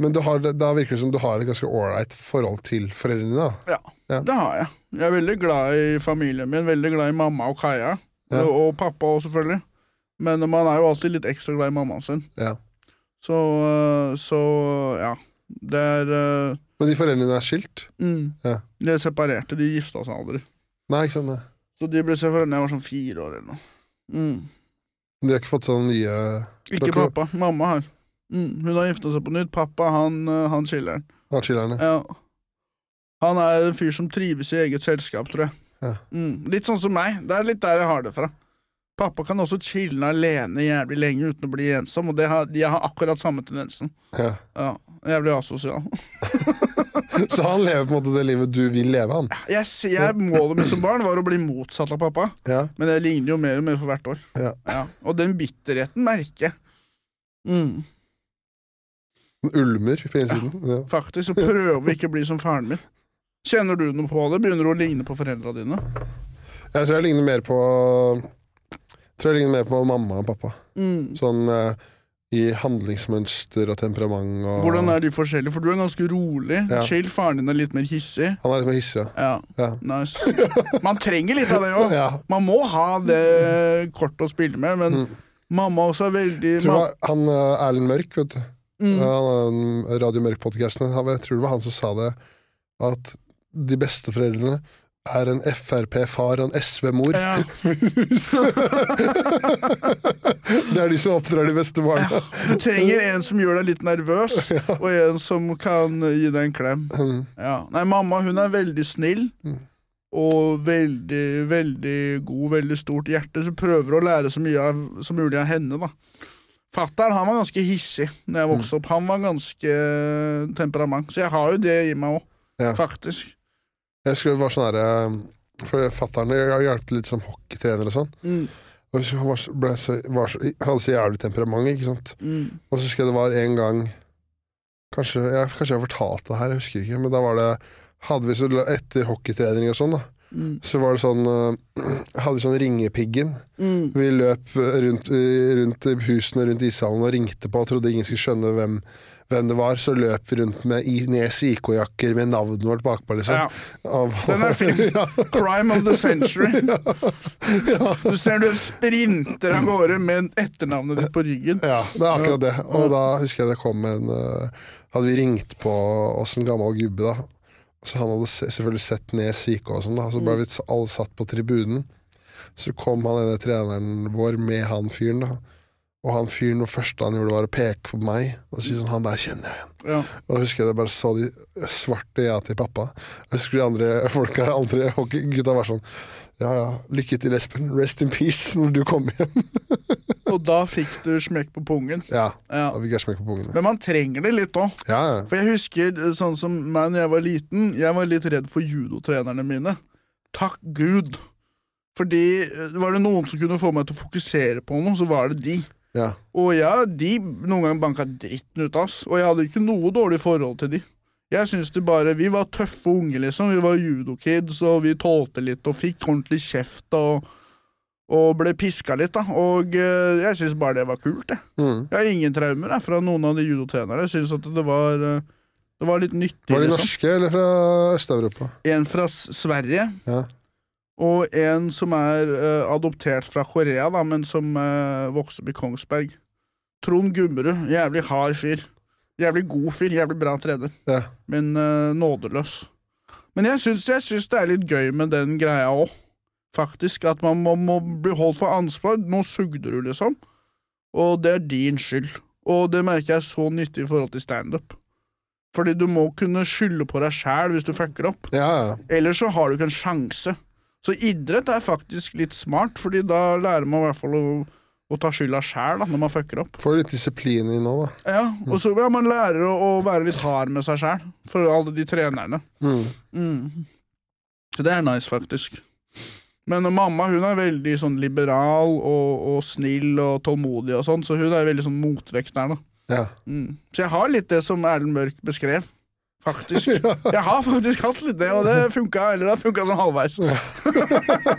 Men du har, da virker det som du har et ganske ålreit forhold til foreldrene. da Ja, Ja. det har jeg. Jeg er veldig glad i familien min. Veldig glad i mamma og Kaja. Ja. Og, pappa òg, selvfølgelig. Men man er jo alltid litt ekstra glad i mammaen sin. Ja. Så, øh, så ja. Det er øh, Men de foreldrene er skilt? mm, Ja. De er separerte. De gifta seg aldri. Nei, ikke sant? det. Så de ble separert da jeg var sånn fire år eller noe. Mm. De har ikke fått sånn nye Ikke pappa. Mamma har. Mm. Hun har gifta seg på nytt. Pappa, han, øh, han chiller'n. A-chillerne? Ja. Han er en fyr som trives i eget selskap, tror jeg. Ja. Mm. Litt sånn som meg. Det er litt der jeg har det fra. Pappa kan også chille alene jævlig lenge uten å bli ensom, og det har, de har akkurat samme tendensen. Ja. Ja, Jævlig asosial. Så han lever på en måte det livet du vil leve, han? Jeg, jeg, målet mitt som barn var å bli motsatt av pappa, Ja. men det ligner jo mer og mer for hvert år. Ja. Og den bitterheten merker jeg. Mm. Ulmer på innsiden. Ja. Faktisk så prøver vi ikke å bli som faren min. Kjenner du noe på det? Begynner du å ligne på foreldra dine? Jeg tror jeg ligner mer på tror jeg ligner mer på mamma og pappa. Mm. Sånn eh, i handlingsmønster og temperament og Hvordan er de forskjellige? For du er ganske rolig. Ja. Chill. Faren din er litt mer hissig. Han er litt mer hissig, ja. Ja, ja. nice. Man trenger litt av det òg. ja. Man må ha det kortet å spille med, men Mm. mamma også er veldig tror du han eh, Erlend Mørk, vet du. Mm. Radio Mørk-podkasten. Jeg tror det var han som sa det, at de beste foreldrene er en Frp-far og en SV-mor. ja. det er de som oppdrar de beste barna. Du trenger en som gjør deg litt nervøs, og en som kan gi deg en klem. Mm. Ja. Nei, mamma hun er veldig snill. Mm. Og veldig, veldig god, veldig stort hjerte, så prøver å lære så mye av, som mulig av henne, da. Fatter'n var ganske hissig da jeg vokste opp. Han var ganske eh, temperament. Så jeg har jo det i meg òg, Ja. faktisk. Jeg det var sånn herre For fatter'n hjalp litt som hockeytrener og sånn. Mm. Og jeg han var, så- så, var så, hadde så jævlig temperament, ikke sant. Mm. Og så husker jeg det var en gang Kanskje jeg, kanskje jeg fortalte det her, jeg husker ikke. Men da var det Hadde vi så etter hockeytrening og sånn, da. Mm. Så var det sånn eh, Hadde vi sånn Ringepiggen. Mm. Vi løp rundt, rundt husene rundt ishallen og ringte på og trodde ingen skulle skjønne hvem, hvem det var. Så løp vi rundt med i- Nes IK-jakker med navnet vårt bakpå, liksom. Ja. Av, Den er fin. ja. Crime of the century. Du ser du sprinter av gårde med etternavnet ditt på ryggen. Ja, det er akkurat det. Og da husker jeg det kom en eh, Hadde vi ringt på oss en gammel gubbe, da. Så han hadde selvfølgelig sett ned syke og sånn, da. Så ble vi alle satt på tribunen. Så kom han ene treneren vår med han fyren, da. Og han fyren, det første han gjorde, var å peke på meg og si sånn Han der kjenner jeg igjen. Ja. Og da husker jeg det bare så de svarte ja til pappa. Jeg husker de andre folka, andre hockeygutta var sånn Ja ja, lykke til, Espen. Rest in peace når du kommer hjem. Og da fikk du smekk på pungen. Ja, Ja. da fikk jeg smekk på pungen. Men man trenger det litt òg. Ja, ja. For jeg husker eh, sånn som meg når jeg var liten, jeg var litt redd for judotrenerne mine. Takk Gud. Fordi eh, var det noen som kunne få meg til å fokusere på noe, så var det de. ja. Og ja, de noen ganger banka dritten ut av oss, og jeg hadde ikke noe dårlig forhold til de. Jeg synes det bare, Vi var tøffe unge, liksom. Vi var judokids, og vi tålte litt og fikk ordentlig kjeft og, og ble piska litt, da. Og eh, jeg syns bare det var kult, jeg. Mm. Jeg har ingen traumer jeg, fra noen av de judotrenerne. Jeg syns at det var, eh, det var litt nyttig. Var de liksom. norske eller fra Øst-Europa? En fra Sverige, Ja. og en som er uh, adoptert fra Korea, da, men som uh, vokste opp i Kongsberg. Trond Gummerud. Jævlig hard fyr. Jævlig god fyr. Jævlig bra trener. Ja. Men eh, nådeløs. Men jeg syns, jeg syns det er litt gøy med den greia òg. Faktisk. At man må, må bli holdt for ansvar. Nå sugde du, liksom. Og det er din skyld. Og det merker jeg er så nyttig i forhold til standup. Fordi du må kunne skylde på deg sjæl hvis du fucker opp. Ja, ja. Ellers så har du ikke en sjanse. Så idrett er faktisk litt smart, Fordi da lærer man i hvert fall å, å ta skylda sjæl når man fucker opp. Får litt disiplin i nå, da. Ja, Og så ja, man lærer å, å være litt hard med seg sjæl, for alle de trenerne. Mm. Mm. Så det er nice, faktisk. Men mamma hun er veldig sånn liberal og, og snill og tålmodig og sånn, så hun er veldig sånn motvekt der, da. Ja. Mm. Så jeg har litt det som Erlend Mørk beskrev. Faktisk. Jeg har faktisk hatt litt det, og det funka, eller det funka sånn halvveis.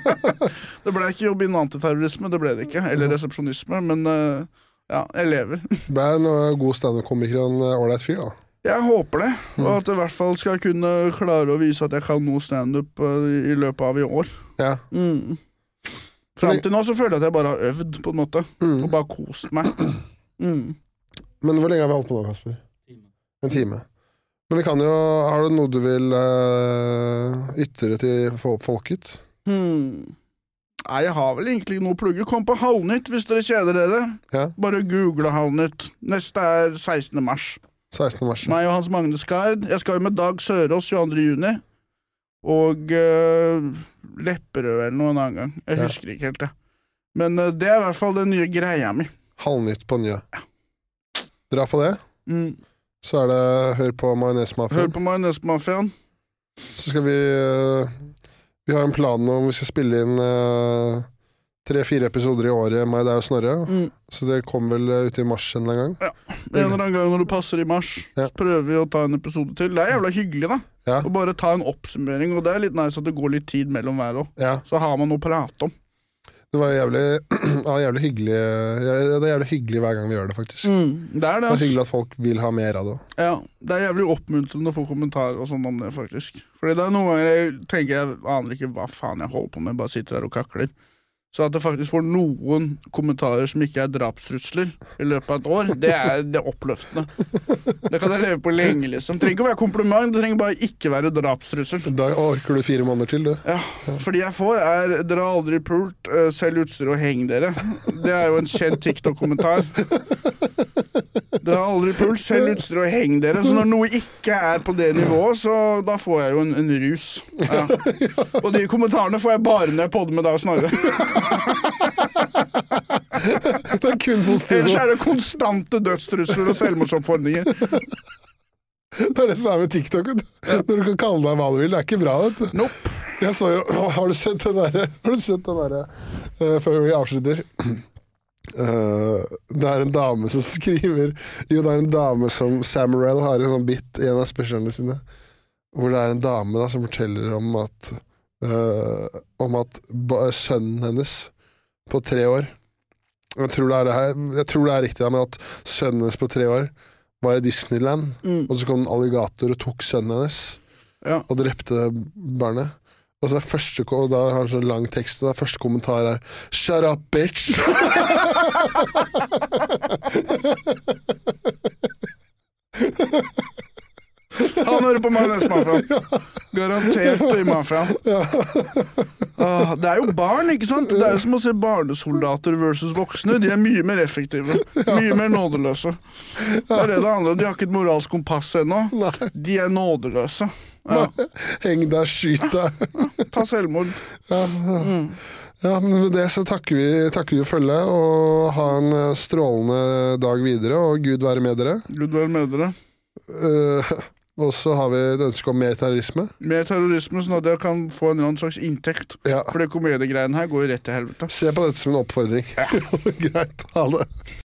det ble ikke jobb innen antiterrorisme, det ble det ikke. Eller resepsjonisme, men eh, ja, jeg lever. Ble en uh, god standup-komiker og en uh, ålreit fyr, da. Jeg håper det, og at jeg i hvert fall skal kunne klare å vise at jeg kan noe standup i løpet av i år. Ja. Mm. Fram til nå så føler jeg at jeg bare har øvd, på en måte, og bare kost meg. Mm. Men hvor lenge har vi holdt på nå, Kasper? En time. Men vi kan jo Har du noe du vil uh, ytre til folket? Hmm. Nei, jeg har vel egentlig ikke noe å plugge. Kom på Halvnytt hvis dere kjeder dere. Ja. Bare google Halvnytt. Neste er 16. mars. 16. mars. Meg og Hans Magne Skard. Jeg skal jo med Dag Sørås 22. juni. Og uh, Lepperød eller noe en annen gang. Jeg Ja. husker ikke helt, det. Men uh, det er i hvert fall den nye greia mi. Halvnytt på nye. Ja. Dra på det. Mm. Så er det Hør på Hør Majonesmafiaen. på Majonesmafiaen. Så skal vi uh, Vi har en plan om vi skal spille inn uh, tre-fire episoder i året, meg, deg og Snorre. Mm. Så det kommer vel ut ute i mars en eller annen gang. Ja. En eller annen gang når det passer i mars, Ja. så prøver vi å ta en episode til. Det er jævla hyggelig, da. Ja. Å bare ta en oppsummering, og det er litt nice at det går litt tid mellom hver òg. Ja. Så har man noe å prate om. Det var jævlig, ja, jævlig hyggelig ja, Det er jævlig hyggelig hver gang vi gjør det, faktisk. Det er det, Det er hyggelig at folk vil ha mer av det. Ja, det er jævlig oppmuntrende å få kommentarer og sånn om det, faktisk. Fordi det er noen ganger jeg tenker jeg aner ikke hva faen jeg holder på med, bare sitter der og kakler. Så at det faktisk får noen kommentarer som ikke er drapstrusler i løpet av et år, det er, det er oppløftende. Det kan jeg leve på lenge, liksom. Det trenger ikke å være kompliment, det trenger bare ikke være drapstrussel. Da orker du fire måneder til, du. Ja, fordi jeg får er 'dere har aldri pult, eh, selg utstyr og heng dere'. Det er jo en kjent TikTok-kommentar. Dere har aldri pult, selg utstyr og heng dere. Så når noe ikke er på det nivået, så da får jeg jo en, en rus. Ja. Og de kommentarene får jeg bare når jeg podder med deg og Snorre. Det er kun positivt. Ellers er det konstante dødstrusler og selvmordsoppfordringer. Det er det som er med TikTok. Ja. Når du kan kalle deg hva du vil. Det er ikke bra, vet du. Nope. Jeg så jo Har du sett den derre Har du sett den derre eh, Før vi avslutter. uh, det er en dame som skriver Jo, det er en dame som Samuel har en sånn bit i en av spørsmålene sine. Hvor det er en dame da som forteller om at eh, Om at sønnen hennes på tre år Jeg tror det er det her Jeg tror det er riktig, men at sønnen hennes på tre år var i Disneyland, Mm. og så kom en alligator og tok sønnen hennes Ja. og drepte barnet. Og så er første, og da har han sånn lang tekst, og da første kommentar er 'Shut up, bitch'! Han hører på Majonesmafiaen. Garantert i mafiaen. Ah, det er jo barn, ikke sant? Det er jo som å se barnesoldater versus voksne. De er mye mer effektive. Mye mer nådeløse. Det er det det handler om. De har ikke et moralsk kompass ennå. De er nådeløse. Ja. Heng deg, skyt deg. Ta selvmord. Ja, ja, men med det så takker vi, takker vi for følget, og ha en eh, strålende dag videre, og Gud være med dere. Gud være med dere. Eh, og så har vi et ønske om mer terrorisme. Mer terrorisme, sånn at jeg kan få en slags inntekt. Ja. For det komediegreiene her går jo rett til helvete. Se på dette som en oppfordring. Ja. Greit. Ha det.